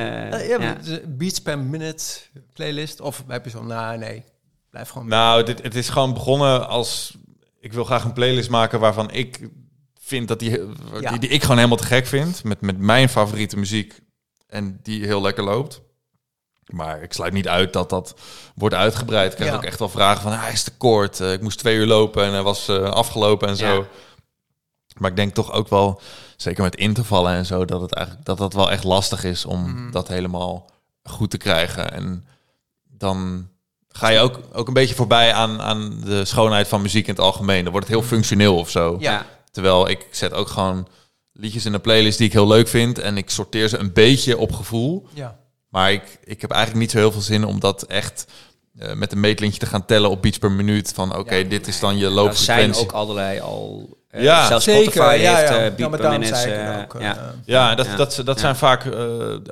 Ja, beats per minute playlist. Of heb je zo, nou nee, blijf gewoon. Nou, dit, het is gewoon begonnen als... Ik wil graag een playlist maken waarvan ik vind dat die, Ja. die, die ik gewoon helemaal te gek vind. Met, met mijn favoriete muziek. En die heel lekker loopt. Maar ik sluit niet uit dat dat wordt uitgebreid. Ik krijg Ja. ook echt wel vragen van... Ah, hij is te kort. Eh, ik moest twee uur lopen en hij was eh, afgelopen en zo. Ja. Maar ik denk toch ook wel... Zeker met intervallen en zo... dat het eigenlijk dat dat wel echt lastig is om Mhm. dat helemaal goed te krijgen. En dan ga je ook, ook een beetje voorbij aan, aan de schoonheid van muziek in het algemeen. Dan wordt het heel functioneel of zo. Ja. Terwijl ik zet ook gewoon liedjes in een playlist die ik heel leuk vind. En ik sorteer ze een beetje op gevoel. Ja. Maar ik, ik heb eigenlijk niet zo heel veel zin om dat echt eh, met een meetlintje te gaan tellen op beats per minuut. Van oké, Ja, dit is dan je Er zijn loopfrequentie. ook allerlei al... eh, Ja, zelfs Zeker, Spotify ja, heeft ja. eh, ja, beat per minute. ja. Ja, dat, Ja. dat, dat Ja. zijn vaak eh,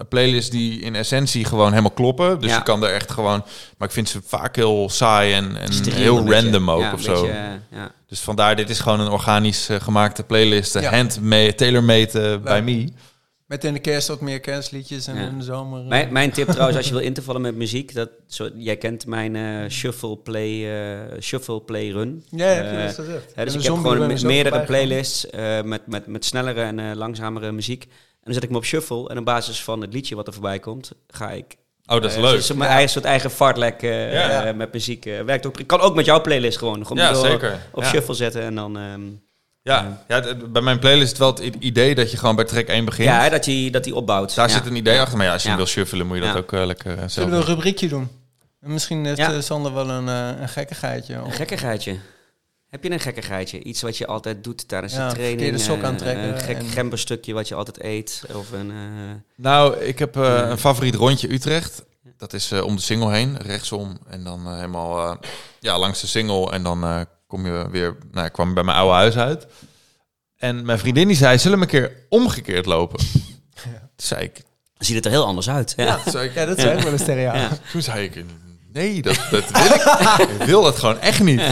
playlists die in essentie gewoon helemaal kloppen. Dus Ja. je kan er echt gewoon... Maar ik vind ze vaak heel saai en, en Steriel heel beetje. random ook Ja, of zo. beetje, ja. Dus vandaar, dit is gewoon een organisch gemaakte playlist. Handmade, tailor-made bij me. Met in de kerst wat meer kerstliedjes en Ja. in de zomer. eh, Mijn, mijn tip trouwens, als je wil intervallen met muziek, dat, zo, jij kent mijn eh, shuffle, play, eh, shuffle play run. ja, heb je dat gezegd. Dus ik heb gewoon me- ook meerdere playlists eh, met, met, met snellere en langzamere muziek. En dan zet ik hem op shuffle en op basis van het liedje wat er voorbij komt, ga ik... Oh, dat is leuk. zo- mijn eigen, soort eigen fartlek eh, Ja. eh, met muziek. werkt ook. Ik kan ook met jouw playlist gewoon. Gewoon Ja, door zeker. Op Ja. shuffle zetten en dan... ehm, Ja, ja bij mijn playlist is het wel het idee dat je gewoon bij track 1 begint. ja, dat hij dat die opbouwt. Daar Ja. zit een idee achter. Maar ja, als je Ja. hem wil shuffelen, moet je dat Ja. ook eh, lekker eh, zelf Zullen we een rubriekje doen? En misschien heeft Ja. eh, Sander wel een, eh, een gekkigheidje. Een Of- gekkigheidje. Heb je een gekkigheidje? Iets wat je altijd doet tijdens Ja, de training? verkeerde sok eh, aantrekken Een gek en- gemberstukje wat je altijd eet? Of een... eh, Nou, ik heb eh, een favoriet rondje Utrecht. Dat is eh, om de single heen, rechtsom. En dan eh, helemaal eh, ja, langs de single. En dan eh, kom je weer, nou, ik kwam bij mijn oude huis uit. En mijn vriendin die zei, zullen we een keer omgekeerd lopen? Toen zei ik, Ziet het er heel anders uit. Ja. zei ik, Ja, dat zei ik wel eens tegen jou. Ja. toen zei ik, nee, dat, dat wil ik. ik wil dat gewoon echt niet.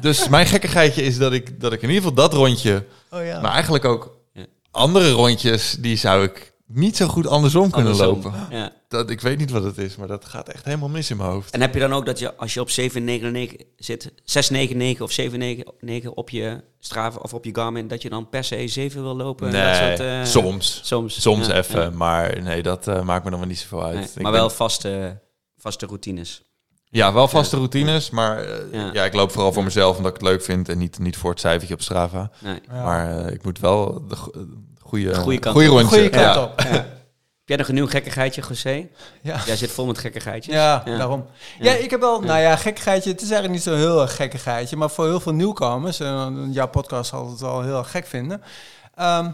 Dus mijn gekkigheidje is dat ik, dat ik in ieder geval dat rondje, Oh ja. maar eigenlijk ook Ja. andere rondjes, die zou ik niet zo goed andersom kunnen Andersom. lopen. Ja. Dat, ik weet niet wat het is, maar dat gaat echt helemaal mis in mijn hoofd. En heb je dan ook dat je als je op 799 zit, 699 of 799 op je Strava of op je Garmin, dat je dan per se 7 wil lopen? Nee, Dat soort, eh, soms. Soms. Soms Ja, even, ja. maar nee, dat eh, maakt me dan wel niet zoveel uit. Nee, Ik maar wel vaste, vaste routines. Ja, wel vaste routines, maar eh, Ja. ja. ik loop vooral voor mezelf omdat ik het leuk vind en niet, niet voor het cijfertje op Strava. Nee. Ja. Maar eh, ik moet wel de goede, Goede kant goede op. rondje. Goeie kant ja. op. Heb jij nog een nieuw gekkigheidje, José? Ja. Jij zit vol met gekkigheidjes. Ja, Ja. daarom. Ja. Ja. ik heb wel, nou ja, gekkigheidje. Het is eigenlijk niet zo heel erg gekkigheidje, maar voor heel veel nieuwkomers, en jouw podcast zal het wel heel erg gek vinden. Ehm,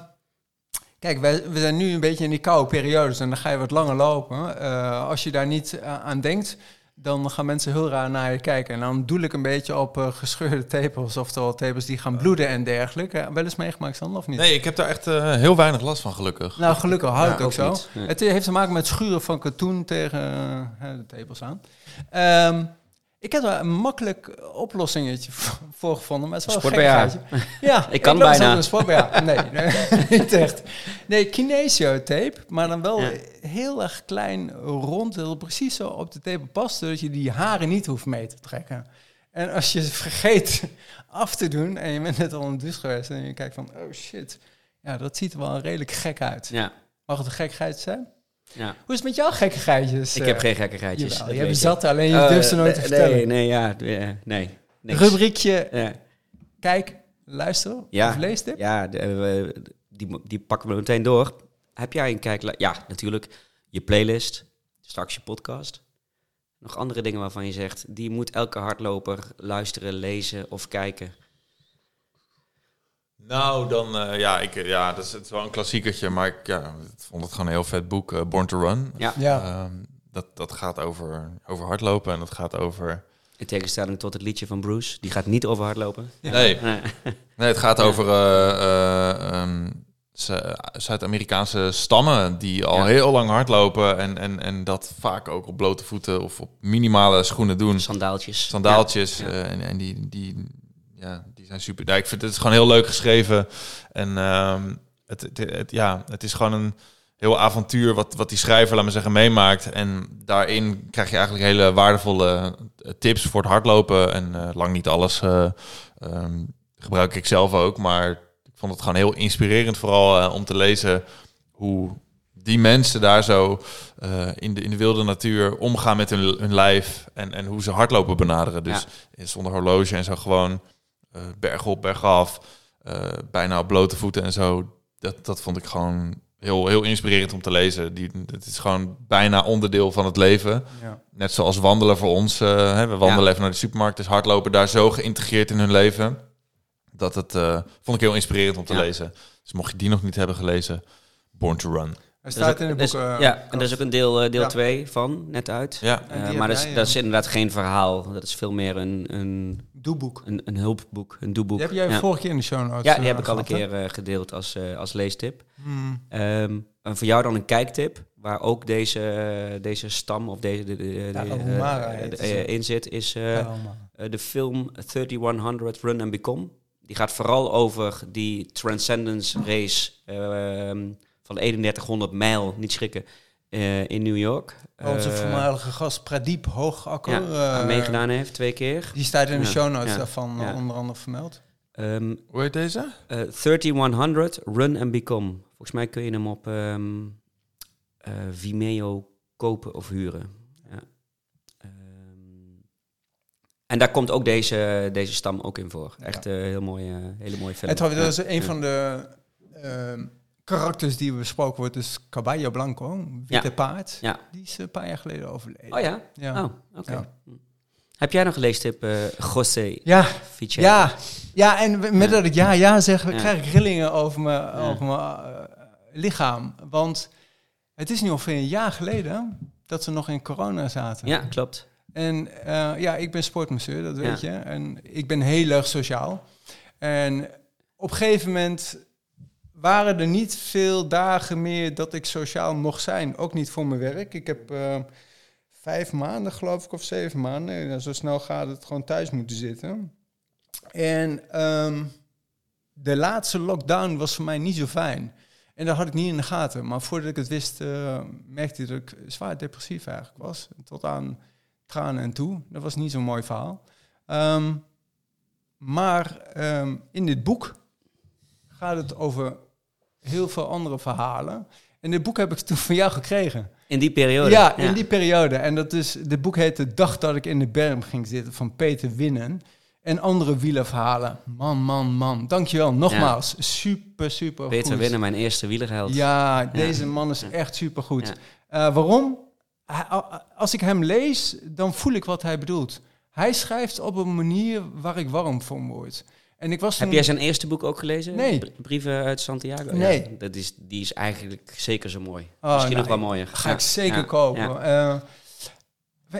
kijk, wij, we zijn nu een beetje in die koude periodes en dan ga je wat langer lopen. Eh, als je daar niet eh, aan denkt, dan gaan mensen heel raar naar je kijken. En dan doel ik een beetje op eh, gescheurde tepels, oftewel tepels die gaan bloeden en dergelijke. Wel eens meegemaakt, Sander, of niet? Nee, ik heb daar echt eh, heel weinig last van, gelukkig. Nou, gelukkig hou Ja, ik ook zo. niet. Het heeft te maken met schuren van katoen tegen eh, de tepels aan. Ehm, ik heb daar een makkelijk oplossingetje voor- gevonden, maar het is wel een. Ja, Ik kan bijna. een. Nee, nee, niet echt. Nee, kinesio tape, maar dan wel Ja. heel erg klein rond, dat precies zo op de tepel past, zodat je die haren niet hoeft mee te trekken. En als je het vergeet af te doen en je bent net al de douche geweest en je kijkt van, oh shit, ja, dat ziet er wel redelijk gek uit. Ja. Mag het een gekkigheid zijn? Ja. Hoe is het met jouw gekkigheidjes? Ik heb geen gekkigheidjes. Jawel, dat je hebt zat, alleen je Eh, durft ze nooit te vertellen. Nee, nee, ja. eh, nee. niks. Rubriekje, Ja. kijk, luister Ja. of leestip. Ja, de, eh, die, die pakken we meteen door. Heb jij een kijk? Ja, natuurlijk. Je playlist, straks je podcast. Nog andere dingen waarvan je zegt, die moet elke hardloper luisteren, lezen of kijken. Nou, dan eh, ja, ik, eh, ja, dat is, het is wel een klassiekertje, maar ik ja, ik vond het gewoon een heel vet boek, eh, Born to Run. Ja, Ja. Ehm, dat, dat gaat over, over hardlopen en dat gaat over... in tegenstelling tot het liedje van Bruce. Die gaat niet over hardlopen. Nee, Nee. nee, het gaat Ja. over eh, eh, ehm, Zu- Zuid-Amerikaanse stammen die al Ja. heel lang hardlopen en, en, en dat vaak ook op blote voeten of op minimale schoenen doen. Sandaaltjes. sandaaltjes. Ja. eh, en, en die, die, ja, die zijn super. Ja, ik vind het is gewoon heel leuk geschreven. En ehm, het, het, het- ja, het is gewoon een heel avontuur wat, wat die schrijver, laat maar zeggen, meemaakt. En daarin krijg je eigenlijk hele waardevolle eh, tips voor het hardlopen. En eh, lang niet alles eh, ehm, gebruik ik zelf ook. Maar ik vond het gewoon heel inspirerend vooral om te lezen hoe die mensen daar zo in, de, in de wilde natuur omgaan met hun, hun lijf en, en hoe ze hardlopen benaderen. Dus zonder horloge en zo gewoon eh berg op, berg af, eh, bijna op blote voeten en zo. Dat, dat vond ik gewoon heel, heel inspirerend om te lezen. Die, het is gewoon bijna onderdeel van het leven. Ja. Net zoals wandelen voor ons. eh, hè, we wandelen Ja. even naar de supermarkt. Dus hardlopen daar zo geïntegreerd in hun leven. Dat het eh, vond ik heel inspirerend om te Ja. lezen. Dus mocht je die nog niet hebben gelezen, Born to Run. Is staat ook- in het er is- boek... eh, ja, en er is ook een deel, eh, deel Ja. 2 van, net uit. Ja, Eh, maar dat is, dat is inderdaad geen verhaal. Dat is veel meer een, een, doeboek. een, een hulpboek, een doeboek. Die heb jij ja. vorige keer in de show notes ja, die eh, heb ik al een keer eh, gedeeld als, eh, als leestip. Hmm. Ehm, en voor jou dan een kijktip, waar ook deze, deze stam of deze de, de, de- Ja, eh, eh, de- eh, in zit, is eh, Ja, eh, de film 3100 Run and Become. Die gaat vooral over die Transcendence Race ehm, van 3100 mijl, niet schrikken, eh, in New York. Onze Eh, voormalige gast Pradeep Hoogakker. ja, eh, aan meegedaan heeft, twee keer. Die staat in de Ja, show notes ja, daarvan ja. onder andere vermeld. Ehm, Hoe heet deze? eh, 3100 Run and Become. Volgens mij kun je hem op ehm, eh, Vimeo kopen of huren. Ja. Ehm, en daar komt ook deze, deze stam ook in voor. Echt een heel mooie, hele mooie film. Het dat is Ja, een ja. van de ehm, karakters die besproken wordt, dus Caballo Blanco, witte Ja. paard. Ja. Die is een paar jaar geleden overleden. Oh ja? Ja. Oh, oké. Hm. Heb jij nog een leestip, eh José Ja, ja, ja, en met dat ik ja, ja zeg, krijg ik rillingen over mijn, over mijn eh, lichaam. Want het is nu ongeveer een jaar geleden dat we nog in corona zaten. Ja, klopt. En eh, ja, ik ben sportmasseur, dat weet je. En ik ben heel erg sociaal. En op een gegeven moment waren er niet veel dagen meer dat ik sociaal mocht zijn. Ook niet voor mijn werk. Ik heb eh, vijf maanden, geloof ik, of zeven maanden. Ja, zo snel gaat het gewoon thuis moeten zitten. En ehm, de laatste lockdown was voor mij niet zo fijn. En dat had ik niet in de gaten. Maar voordat ik het wist, eh, merkte ik dat ik zwaar depressief eigenlijk was. Tot aan tranen en toe. Dat was niet zo'n mooi verhaal. Ehm, maar ehm, in dit boek gaat het over heel veel andere verhalen. En dit boek heb ik toen van jou gekregen. In die periode. Ja, in die periode. En dat is, dit boek heet De dag dat ik in de berm ging zitten van Peter Winnen. En andere wielerverhalen. Man, man, man. Dankjewel. Nogmaals. Super, super Peter goed. Winnen, mijn eerste wielerheld. Ja, deze man is echt super goed. Ja. waarom? Als ik hem lees, dan voel ik wat hij bedoelt. Hij schrijft op een manier waar ik warm van word. En ik was Heb jij zijn eerste boek ook gelezen? Nee. Br- Brieven uit Santiago? Nee. Ja, dat is, die is eigenlijk zeker zo mooi. Oh, Misschien nou, nog wel mooier. Ga Ja. ik zeker Ja. kopen. Eh,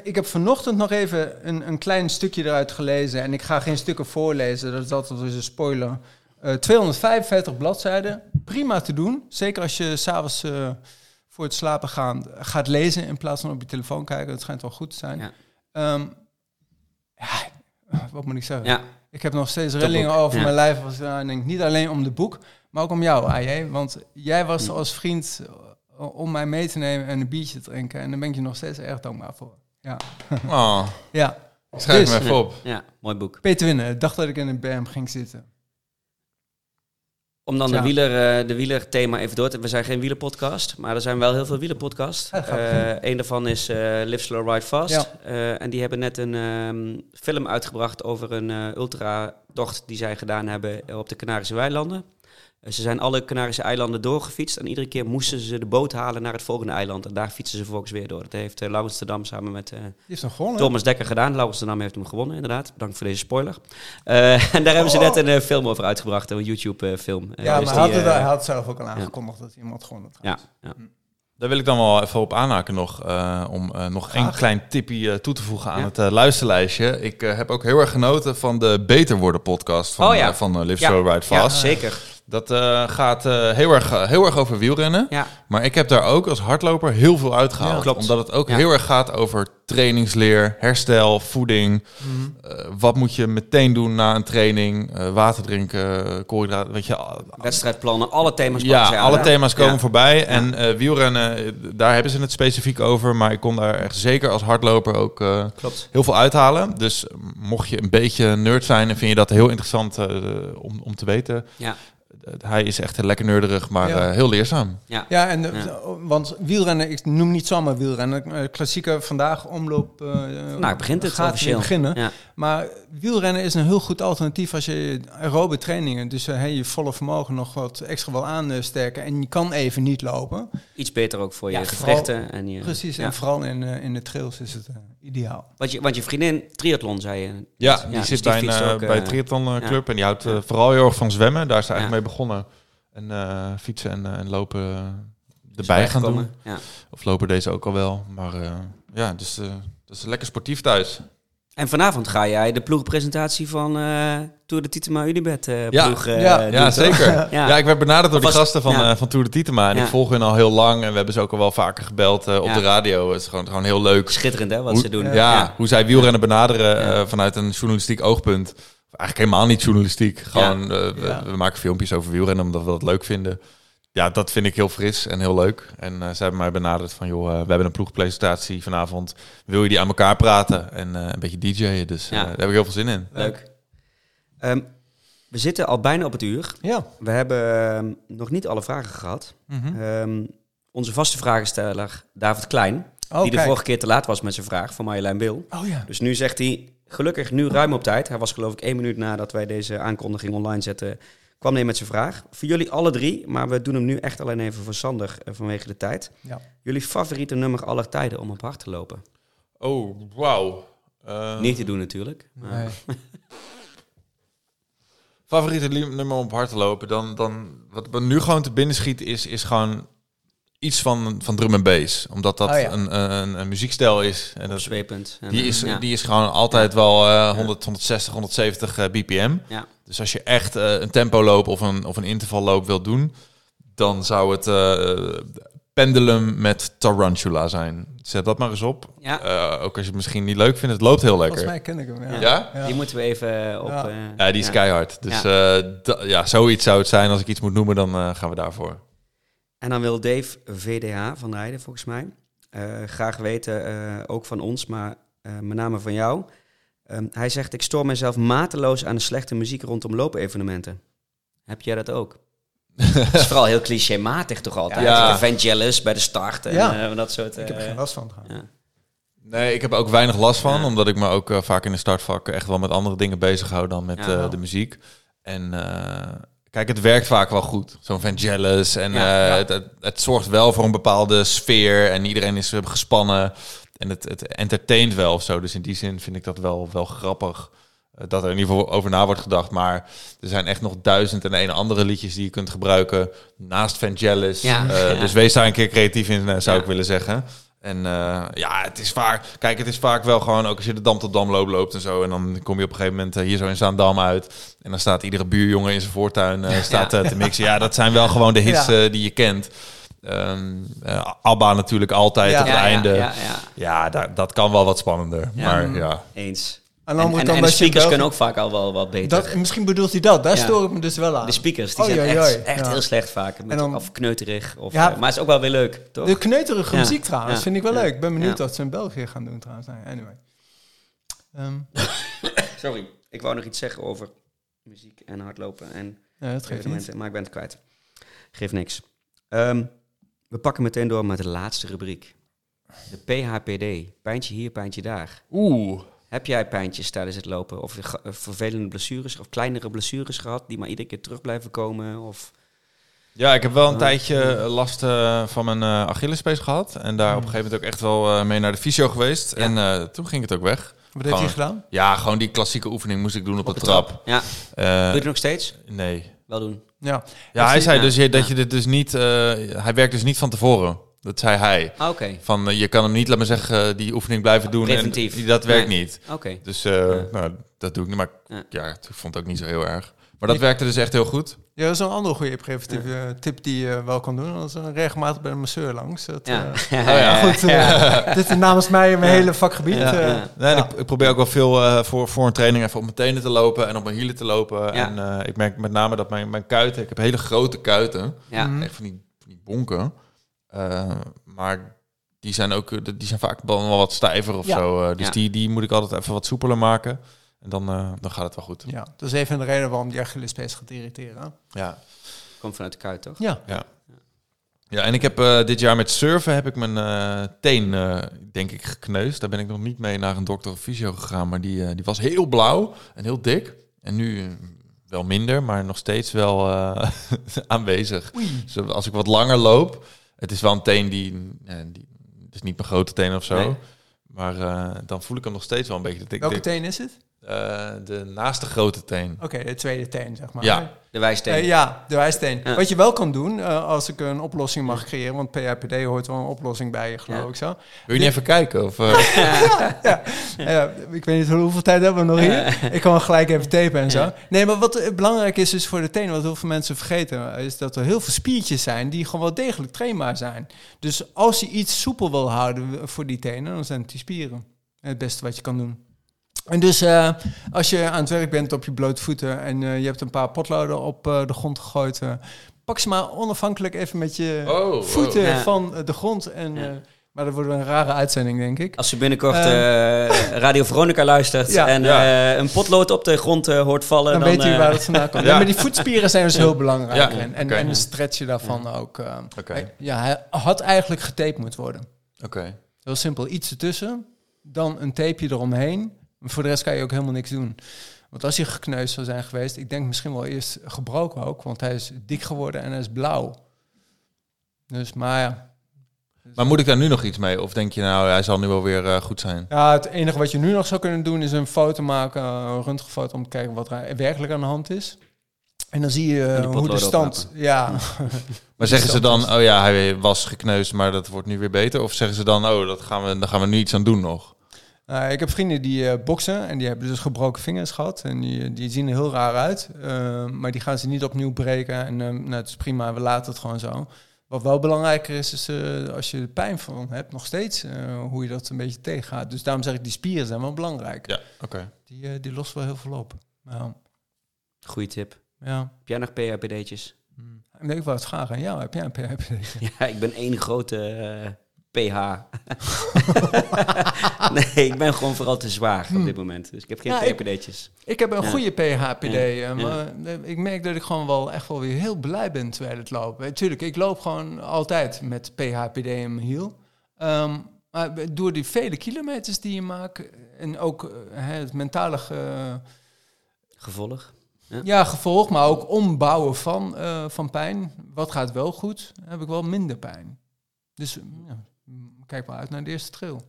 ik heb vanochtend nog even een, een klein stukje eruit gelezen. En ik ga geen stukken voorlezen, dat is altijd dus een spoiler. Eh 255 bladzijden, prima te doen. Zeker als je s'avonds eh voor het slapen gaan gaat lezen in plaats van op je telefoon kijken. Dat schijnt wel goed te zijn. Ja. Wat moet ik zeggen? Ja, Ik heb nog steeds rillingen over ja. mijn lijf. Als eraan denk. Niet alleen om de boek, maar ook om jou, AJ. Want jij was als vriend eh, om mij mee te nemen en een biertje te drinken. En daar ben ik je nog steeds erg dankbaar voor. Ja, Oh, ja. ik schrijf Dus- hem even op. ja, mooi boek. Peter Winnen, dag dat ik in een berm ging zitten. Om dan Ja. de, wieler, eh, de wielerthema even door te... We zijn geen wielerpodcast, maar er zijn wel heel veel wielerpodcasts. Eh een daarvan is eh, Live Slow Ride Fast. Ja. En die hebben net een ehm, film uitgebracht over een ultratocht die zij gedaan hebben op de Canarische weilanden. Eh, ze zijn alle Canarische eilanden doorgefietst en iedere keer moesten ze de boot halen naar het volgende eiland. En daar fietsen ze vervolgens weer door. Dat heeft uh, Laurens de Dam samen met... eh. Thomas Dekker gedaan. Laurens de Dam heeft hem gewonnen, inderdaad. Bedankt voor deze spoiler. Eh, en daar hebben ze net een eh, film over uitgebracht, een YouTube-film. Oh. ja, maar hij had, had zelf ook al aangekondigd dat iemand gewonnen had. Ja, ja. Daar wil ik dan wel even op aanhaken nog, eh, om nog één klein tipje toe te voegen aan Ja. het luisterlijstje. Ik heb ook heel erg genoten van de Beter Worden podcast van, Oh ja. van Live Ja. Slow Ride ja, Fast. zeker. Dat eh, gaat eh, heel, erg, eh, heel erg over wielrennen. Ja. Maar ik heb daar ook als hardloper heel veel uitgehaald. Ja. Omdat het ook Ja. heel erg gaat over trainingsleer, herstel, voeding. Mhm. Wat moet je meteen doen na een training? Water drinken, koolhydraten, weet je. Wedstrijdplannen, alle thema's Ja, aan, alle thema's komen voorbij. En wielrennen, daar hebben ze het specifiek over. Maar ik kon daar echt zeker als hardloper ook Klopt. heel veel uithalen. Dus mocht je een beetje nerd zijn en vind je dat heel interessant om, om te weten. Ja. Eh, hij is echt lekker nerderig, maar Ja. eh, heel leerzaam. Ja. Ja, en de- Ja. want wielrennen, ik noem niet zomaar wielrennen. Eh, klassieke vandaag omloop. eh, Nou, begint het gaat officieel. beginnen. Ja. Maar wielrennen is een heel goed alternatief als je aerobe trainingen, dus eh, hey, je volle vermogen nog wat extra wil aansterken en je kan even niet lopen. Iets beter ook voor je Ja, gewrichten. En je, Precies, ja. en vooral in, eh, in de trails is het eh, ideaal. Want, je, want je vriendin, triathlon, zei je. Ja, Ja, die dus zit die bij, een, fietst eh, ook, bij eh, triathlon ja. en die houdt eh, Ja. vooral heel erg van zwemmen. Daar is hij eigenlijk Ja. mee begonnen. En eh, fietsen en, en lopen erbij gaan doen. Ja. Of lopen deze ook al wel. Maar eh, ja, dus eh, dat is lekker sportief thuis. En vanavond ga jij de ploegpresentatie van eh Tour de Titema Unibet eh Ja. ploeg eh, Ja. doen, Ja, zeker. Ja. Ja. ik werd benaderd door Of de was- gasten van, ja. van Tour de Titema. En ik volg hun al heel lang. En we hebben ze ook al wel vaker gebeld op de radio. Het is gewoon, gewoon heel leuk. Schitterend, hè, wat Hoe- ze doen. Ja, hoe zij wielrennen benaderen vanuit een journalistiek oogpunt. Eigenlijk helemaal niet journalistiek. Gewoon, we maken filmpjes over wielrennen omdat we dat leuk vinden. Ja, dat vind ik heel fris en heel leuk. En eh, ze hebben mij benaderd van, joh, eh, we hebben een ploegpresentatie vanavond. Wil je die aan elkaar praten en eh, een beetje DJ'en? Dus eh, Ja. daar heb ik heel veel zin in. Leuk. Ehm, we zitten al bijna op het uur. Ja. We hebben ehm, nog niet alle vragen gehad. Mhm. Ehm, onze vaste vragensteller, David Klein, Oh, die de vorige keer te laat was met zijn vraag van Marjolein Bil. Oh ja. Dus nu zegt hij, gelukkig nu ruim op tijd. Hij was geloof ik één minuut nadat wij deze aankondiging online zetten, kwam hij met zijn vraag. Voor jullie alle drie, maar we doen hem nu echt alleen even voor Sander eh, vanwege de tijd. Ja. Jullie favoriete nummer aller tijden om op hard te lopen? Oh, wauw. Eh, Niet te doen natuurlijk. maar- Nee. favoriete nummer om op hard te lopen, dan, dan wat me nu gewoon te binnen schiet, is, is gewoon iets van, van drum en bass. Omdat dat Oh ja. een, een, een muziekstijl is. En dat, Zweepend. En, die, is, ja. die is gewoon altijd wel eh 100, 160, 170 eh, bpm. Ja. Dus als je echt eh, een tempo loop of een, of een intervalloop wilt doen, dan zou het eh, pendulum met tarantula zijn. Zet dat maar eens op. Ja. Eh, ook als je het misschien niet leuk vindt, het loopt heel Volgens lekker. mij ken ik hem. Ja. Ja? Ja. Die moeten we even op... Ja. eh, Ja, die is ja. keihard. Dus ja. ja, zoiets zou het zijn. Als ik iets moet noemen, dan eh, gaan we daarvoor. En dan wil Dave VDH van Rijden, volgens mij, eh, graag weten, eh, ook van ons, maar eh, met name van jou. Ehm, hij zegt, ik stoor mezelf mateloos aan de slechte muziek rondom loopevenementen. Heb jij dat ook? Het is vooral heel clichématig toch altijd. Ja. Vangelis bij de start en Ja. dat soort... Ik heb er geen last van ja. Nee, ik heb er ook weinig last van. Ja. Omdat ik me ook vaak in de startvak echt wel met andere dingen bezig hou dan met Ja. eh, de muziek. En eh, kijk, het werkt vaak wel goed. Zo'n Vangelis. En Ja, eh. Het, het, het zorgt wel voor een bepaalde sfeer. En iedereen is eh, gespannen. En het, het entertaint wel of zo. Dus in die zin vind ik dat wel, wel grappig. eh, Dat er in ieder geval over na wordt gedacht. Maar er zijn echt nog duizend en een andere liedjes die je kunt gebruiken. Naast Vangelis. Ja. Dus wees daar een keer creatief in, zou ik willen zeggen. En eh, ja, het is vaak. Kijk, het is vaak wel gewoon ook als je de Dam tot Dam loop loopt en zo. En dan kom je op een gegeven moment eh, hier zo in Zaandam uit. En dan staat iedere buurjongen in zijn voortuin eh, staat, eh, te mixen. Ja, dat zijn wel gewoon de hits Ja. die je kent. Ehm eh, Abba natuurlijk altijd Ja. op het ja, einde. Ja, Ja, ja, ja. dat kan wel wat spannender. Ja. Maar ja. eens. Aan de En, andere en, kant, en de speakers België- kunnen ook vaak al wel wat beter. Dat, misschien bedoelt hij dat. Daar Ja. stoor ik me dus wel aan. de speakers, die zijn echt, echt Ja. heel slecht vaak. Met, En dan- of kneuterig. Of, Ja. eh, maar het is ook wel weer leuk, toch? De kneuterige Ja. muziek trouwens, Ja. vind ik wel Ja. leuk. Ik ben benieuwd Ja. wat ze in België gaan doen trouwens. Nee, anyway. Ehm, Sorry, ik wou nog iets zeggen over muziek en hardlopen en nee, dat geeft niet. evenementen, maar ik ben het kwijt. Geeft niks. Ehm, we pakken meteen door met de laatste rubriek. De PHPD. Pijntje hier, pijntje daar. Oeh. Heb jij pijntjes tijdens het lopen? Of eh, vervelende blessures of kleinere blessures gehad die maar iedere keer terug blijven komen? Of... Ja, ik heb wel een Oh. tijdje last eh, van mijn eh Achillespees gehad. En daar op een gegeven moment ook echt wel eh, mee naar de fysio geweest. Ja. En eh, toen ging het ook weg. Wat heeft hij Gewoon- gedaan? Ja, gewoon die klassieke oefening moest ik doen op, Op de de trap. Ja, Eh, doe je het nog steeds? nee. Wel doen. Ja. Ja, hij zei ja, dus je- dat ja. je dit dus niet... eh, hij werkt dus niet van tevoren. Dat zei hij. Ah, Oké, Van, eh, je kan hem niet, laat me zeggen, die oefening blijven doen. Preventief. En dat werkt Nee. niet. oké. Dus eh, Ja. nou, dat doe ik niet. Maar Ja. ja, ik vond het ook niet zo heel erg. Maar dat werkte dus echt heel goed. Ja, dat is een andere goede preventieve eh, tip die je wel kan doen. Dat is een regelmatig bij de masseur langs. Dat, Ja. eh, Ja, goed, eh, dit is namens mij mijn hele vakgebied. Ja, eh. ja. Nee, ik, ik probeer ook wel veel eh, voor, voor een training even op mijn tenen te lopen en op mijn hielen te lopen. Ja. En eh, ik merk met name dat mijn, mijn kuiten, ik heb hele grote kuiten, Ja. Echt van die, van die bonken. Eh, maar die zijn ook, eh, die zijn vaak wel wel wat stijver of Ja. zo. eh, dus Ja. die, die moet ik altijd even wat soepeler maken. En dan, eh, dan gaat het wel goed. Ja, dat is even de reden waarom die Achillespees gaat irriteren. Ja. Komt vanuit de kuit, toch? Ja. Ja, en ik heb eh, dit jaar met surfen heb ik mijn eh, teen, eh, denk ik, gekneusd. Daar ben ik nog niet mee naar een dokter of fysio gegaan. Maar die, eh, die was heel blauw en heel dik. En nu wel minder, maar nog steeds wel eh, aanwezig. Dus als ik wat langer loop, het is wel een teen die, eh, die het is niet mijn grote teen of zo. Nee. Maar eh, dan voel ik hem nog steeds wel een beetje. Dat ik, Welke teen is het? Eh, de naaste grote teen. Oké, de tweede teen, zeg maar. Ja. De wijsteen. Eh, ja, de wijsteen. Ja. Wat je wel kan doen, eh, als ik een oplossing mag creëren, want PHPD hoort wel een oplossing bij je, geloof Ja. ik zo. Wil je niet even kijken? Of, eh, Ja, ik weet niet hoeveel tijd hebben we nog hier. Ik kan gelijk even tapen en zo. Ja. Nee, maar wat belangrijk is dus voor de tenen, wat heel veel mensen vergeten, is dat er heel veel spiertjes zijn die gewoon wel degelijk trainbaar zijn. Dus als je iets soepel wil houden voor die tenen, dan zijn het die spieren. Het beste wat je kan doen. En dus eh, als je aan het werk bent op je blote voeten en eh, je hebt een paar potloden op eh, de grond gegooid, pak ze maar onafhankelijk even met je Oh, oh. voeten Ja. van de grond. En, Ja. eh, maar dat wordt een rare uitzending, denk ik. Als je binnenkort eh, Radio Veronica luistert Ja. en Ja. eh, een potlood op de grond eh, hoort vallen, Dan, dan, weet je waar het vandaan komt. Ja. Ja. maar die voetspieren zijn dus heel belangrijk. Ja, En, en, stretchen daarvan ook. eh, hij- Ja, hij had eigenlijk getaped moeten worden. oké. Heel simpel, iets ertussen, dan een tapeje eromheen. Maar voor de rest kan je ook helemaal niks doen. Want als hij gekneusd zou zijn geweest, ik denk misschien wel eerst gebroken ook, want hij is dik geworden en hij is blauw. Dus, maar ja. Maar moet ik daar nu nog iets mee? Of denk je nou, hij zal nu wel weer eh, goed zijn? ja, het enige wat je nu nog zou kunnen doen is een foto maken, een röntgenfoto om te kijken wat er werkelijk aan de hand is. En dan zie je eh, hoe de stand... Ja, Maar zeggen ze dan, oh ja, hij was gekneusd, maar dat wordt nu weer beter? Of zeggen ze dan, oh, dat gaan we, daar gaan we nu iets aan doen nog? Nou, ik heb vrienden die eh, boksen en die hebben dus gebroken vingers gehad. En die, die zien er heel raar uit. Eh, maar die gaan ze niet opnieuw breken. En eh, nou, het is prima, we laten het gewoon zo. Wat wel belangrijker is, is eh, als je er pijn van hebt, nog steeds, eh, hoe je dat een beetje tegengaat. Dus daarom zeg ik, die spieren zijn wel belangrijk. Ja, oké. Die, eh, die lossen wel heel veel op. Ja. Goeie tip. ja. Heb jij nog PHPD'tjes? Hmm. Ik denk, ik wou het vragen aan jou. Heb jij een PHP? Ja, ik ben één grote eh, PH. nee, ik ben gewoon vooral te zwaar op dit moment. Dus ik heb geen Ja, ik- PHPD'tjes. Ik heb een Ja. goede PHPD, Ja. eh, maar eh, ik merk dat ik gewoon wel echt wel weer heel blij ben terwijl het lopen. Tuurlijk, ik loop gewoon altijd met PHPD in mijn hiel. Ehm, maar door die vele kilometers die je maakt en ook eh, hè, het mentale ge- Gevolg. ja, gevolg, maar ook ombouwen van, van pijn. Wat gaat wel goed, heb ik wel minder pijn. Dus ja, kijk maar uit naar de eerste trail.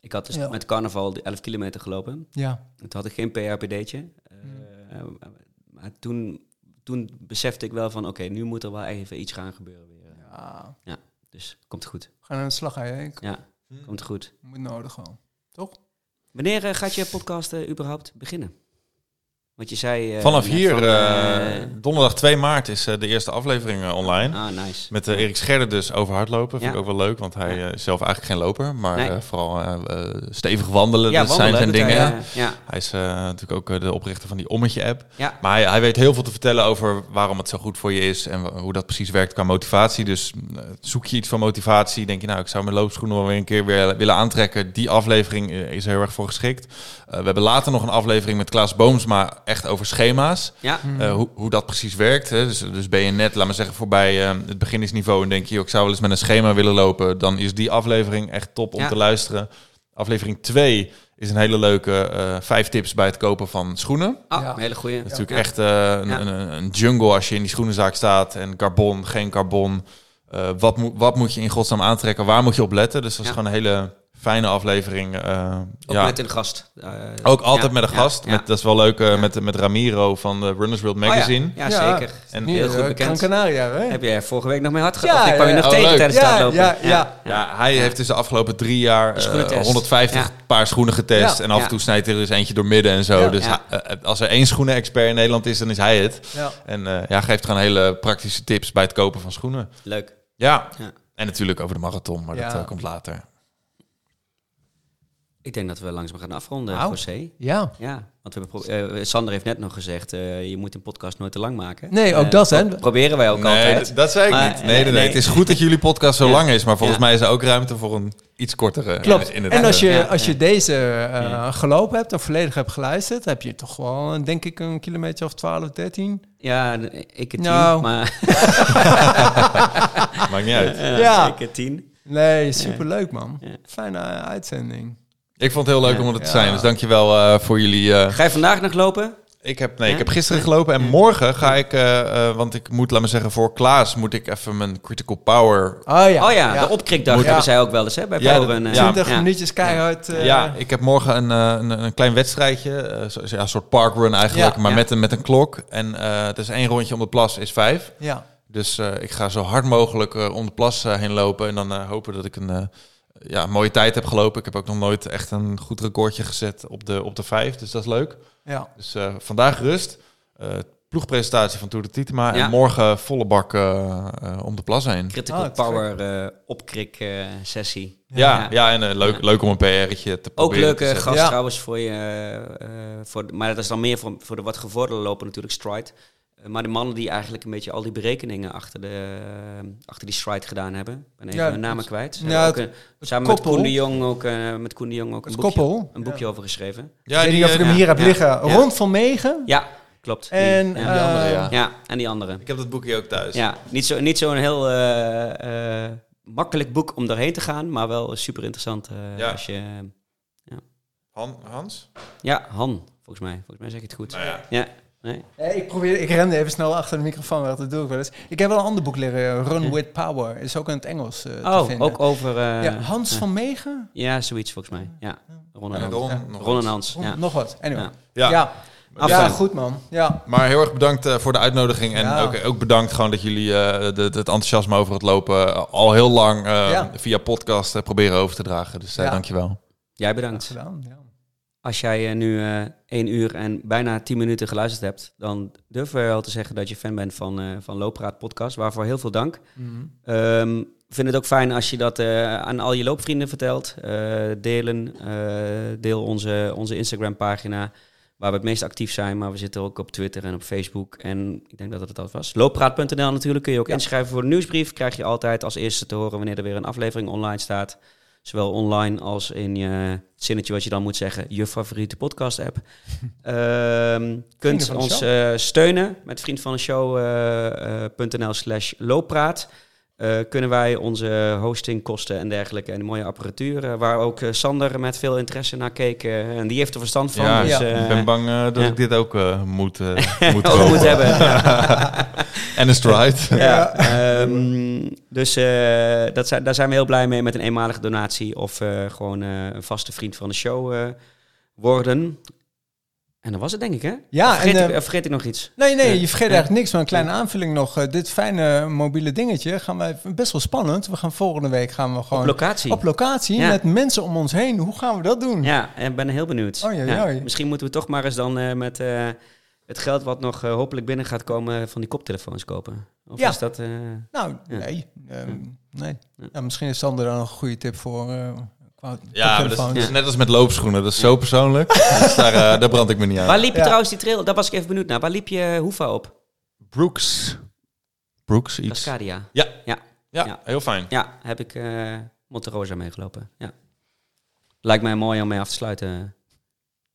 Ik had dus Ja. met carnaval de 11 kilometer gelopen. Ja, En toen had ik geen PHPD'tje. Eh, maar toen, toen besefte ik wel van, oké, nu moet er wel even iets gaan gebeuren weer. ja. Dus komt goed. ga aan de slag, hè. Ik Ja, komt goed. moet nodig gewoon. Toch? Wanneer eh, gaat je podcast eh, überhaupt beginnen? Want je zei... eh, Vanaf hier, van, eh, eh, donderdag 2 maart, is de eerste aflevering online. ah, nice. Met Erik Scherder dus over hardlopen. Vind ik ook wel leuk, want hij is zelf eigenlijk geen loper. Maar Nee. vooral stevig wandelen, ja, dat zijn zijn dingen. hij, is natuurlijk ook de oprichter van die Ommetje-app. Maar hij, hij weet heel veel te vertellen over waarom het zo goed voor je is en hoe dat precies werkt qua motivatie. Dus zoek je iets van motivatie, denk je nou, ik zou mijn loopschoenen wel weer een keer weer willen aantrekken. Die aflevering is er heel erg voor geschikt. We hebben later nog een aflevering met Klaas Boomsma echt over schema's. ja. Eh, hoe, hoe dat precies werkt. Hè. Dus, dus ben je net, laat maar zeggen, voorbij eh, het beginnersniveau en denk je, ik zou wel eens met een schema willen lopen, dan is die aflevering echt top om Ja. te luisteren. Aflevering 2 is een hele leuke eh, vijf tips bij het kopen van schoenen. Ah, Ja. een hele. Dat is natuurlijk Ja. echt eh, een, Ja. een, een jungle als je in die schoenenzaak staat en carbon, geen carbon. Eh, wat, moet wat moet je in godsnaam aantrekken? Waar moet je op letten? Dus dat is Ja. gewoon een hele fijne aflevering. eh, Ook ja. met een gast. Eh, Ook altijd ja, met een gast. ja. Met, dat is wel leuk, eh, Ja. met, met Ramiro van de Runners World Oh ja, Magazine. Ja, Ja. zeker. En Nu, heel goed bekend. Canaria, hè? Heb jij vorige week nog mee hard Ja, gehad? ik kwam je ja. nog Oh, tegen leuk. tijdens het Ja, ja, ja. Ja, hij heeft dus de afgelopen drie jaar De eh, schoenentest. 150 Ja. paar schoenen getest. Ja. En af en toe snijdt hij er eens eentje door midden en zo. Ja. Dus Ja. hij- als er één schoenen-expert in Nederland is, dan is hij het. Ja. En eh, ja, geeft gewoon hele praktische tips bij het kopen van schoenen. Leuk. Ja, Ja. en natuurlijk over de marathon, maar dat komt later. Ik denk dat we langzaam gaan afronden, Nou. José. Ja. Ja, want we pro- eh, Sander heeft net nog gezegd, eh, je moet een podcast nooit te lang maken. Nee, ook Eh, dat, hè. pro- Proberen wij ook nee, altijd. dat zei ik Maar- niet. Nee, nee, nee, nee. Het is goed dat jullie podcast zo Ja. lang is, maar volgens Ja. mij is er ook ruimte voor een iets kortere. Klopt. In het En als je, Ja, als je ja. deze eh, gelopen hebt of volledig hebt geluisterd, heb je toch wel, eh, denk ik, een kilometer of 12, 13. Ja, ik het tien, Nou. maar Maakt niet uit. ja, Ja. ik het tien. Nee, superleuk man. Ja. Fijne eh, uitzending. Ik vond het heel leuk Ja. om er te Ja. zijn. Dus dankjewel eh voor jullie... eh, Ga je vandaag nog lopen? Ik heb, nee, Ja? ik heb gisteren gelopen en morgen ga ik, eh, eh, want ik moet, laat me zeggen, voor Klaas moet ik even mijn critical power. Oh ja. oh ja, de opkrikdag Moet- hebben Ja. zij ook wel eens hè, bij Ja, eh, ja. 20 ja. minuutjes keihard. eh, ja, ik heb morgen een, een, een klein wedstrijdje, eh, zo- ja, een soort parkrun eigenlijk, Ja. maar Ja. Met, een, met een klok. En eh het is één rondje om de plas is vijf. ja. Dus eh, ik ga zo hard mogelijk eh, om de plas heen lopen en dan eh, hopen dat ik een eh, ja, mooie tijd heb gelopen. Ik heb ook nog nooit echt een goed recordje gezet op de, op de vijf, dus dat is leuk. ja. Dus eh, vandaag rust. Eh, ploegpresentatie van Tour de Titema. Ja. En morgen volle bak eh, om de plas heen. Critical te Power eh opkrik sessie. Ja, Ja. ja. en leuk, Ja. leuk om een PR'tje te Ook proberen leuke te zetten. gast Ja. trouwens voor je. eh, voor, de- maar dat is dan meer voor, voor de wat gevorderde lopen natuurlijk, Stride. Eh, maar de mannen die eigenlijk een beetje al die berekeningen achter, de, eh, achter die Stride gedaan hebben. Ik ben even Ja, de namen het- kwijt. Ze ja, hebben ook het- een- samen koppel. met Koen de Jong ook, eh, met Koen de Jong ook een boekje, koppel. een boekje over geschreven. Ja, ik weet die, niet of eh, hem hier hebt ja, liggen. ja. Rond van Megen. Ja, klopt. Die- En, ja. die andere, eh, ja. ja, en die andere. Ik heb dat boekje ook thuis. Ja, niet zo'n niet zo'n heel eh, eh, makkelijk boek om doorheen te gaan, maar wel super interessant. eh, Ja. als je, Han, Hans? ja, Han, volgens mij. Volgens mij zeg ik het goed. Nou ja. Nee. Ja, ik, probeer, ik rende even snel achter de microfoon, maar dat doe ik wel eens. Ik heb wel een ander boek leren, Run Ja. with Power. Is ook in het Engels eh, te Oh, vinden. ook over... eh, ja, Hans ja. van Megen? Ja, zoiets volgens mij. Ja, Ron en En Hans. Ron, Ja. nog Ron en wat. Hans, Ron- ja. Nog wat. Anyway. Ja. Ja. Goed man. Ja. Maar heel erg bedankt eh, voor de uitnodiging. En Ja. ook, ook bedankt gewoon dat jullie eh, het enthousiasme over het lopen eh, al heel lang eh, Ja. via podcast eh, proberen over te dragen. Dus eh, Ja. dankjewel. Jij bedankt. Gedaan. Als jij eh, nu eh 1 uur en bijna 10 minuten geluisterd hebt, dan durf we wel te zeggen dat je fan bent van, eh van Looppraat Podcast. Waarvoor heel veel dank. Ik vind het ook fijn als je dat aan al je loopvrienden vertelt. Delen. deel onze, onze Instagram pagina. Waar we het meest actief zijn. Maar we zitten ook op Twitter en op Facebook. En ik denk dat het dat was. Looppraat.nl natuurlijk. Kun je ook Ja. inschrijven voor de nieuwsbrief. Krijg je altijd als eerste te horen wanneer er weer een aflevering online staat. Zowel online als in je het zinnetje wat je dan moet zeggen. Je favoriete podcast app. Ehm kunt ons eh, steunen met vriend van de show.nl slash looppraat. Eh, kunnen wij onze hostingkosten en dergelijke en de mooie apparatuur, eh, waar ook eh, Sander met veel interesse naar keek. en die heeft er verstand van. ja, dus, ik ben bang dat ja. ik dit ook moet, moet, ook kopen. moet hebben. en een stride. ja, ehm, dus dat zijn, daar zijn we heel blij mee met een eenmalige donatie of gewoon een vaste vriend van de show worden. En dat was het denk ik, hè? Ja, Of vergeet, en, ik, eh, of vergeet ik nog iets? Nee, nee, je vergeet eigenlijk niks. Maar een kleine aanvulling nog. Eh, dit fijne mobiele dingetje gaan wij best wel spannend. We gaan volgende week gaan we gewoon Op locatie. op locatie Ja. met mensen om ons heen. Hoe gaan we dat doen? Ja, en ik ben heel benieuwd. Oei, Ja. Misschien moeten we toch maar eens dan eh, met eh, het geld wat nog eh, hopelijk binnen gaat komen van die koptelefoons kopen. Of Ja. is dat... eh, Nou, Ja. nee. ehm, nee. Ja. Misschien is Sander dan een goede tip voor. eh qua Ja, maar dat is, koptelefoons. dat is net als met loopschoenen. Dat is zo persoonlijk. dus daar, eh, daar brand ik me niet aan. Waar liep je Ja. trouwens die trail? Daar was ik even benieuwd naar. Waar liep je Hoeva op? Brooks. Brooks iets. Cascadia. Ja. Ja. Ja, Ja. heel fijn. Ja, heb ik eh Monte Rosa meegelopen. Ja. Lijkt mij mooi om mee af te sluiten.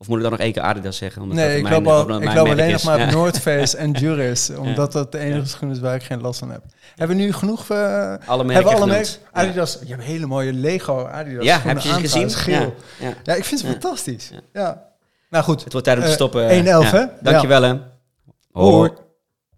Of moet ik dan nog één keer Adidas zeggen? Omdat Nee, ik mijn- loop, al, ik loop alleen nog maar op Ja. North Face en Juris. Omdat dat de enige schoenen is waar ik geen last van heb. Hebben we nu genoeg... eh, Alle hebben merken we alle merken? Adidas. Je hebt hele mooie Lego Adidas Ja, heb je ze gezien? Geel. Ja, ik vind ze fantastisch. Ja. Nou goed. Het wordt tijd om te Eh, stoppen. 1-11, hè? Dankjewel, hè. Hoi.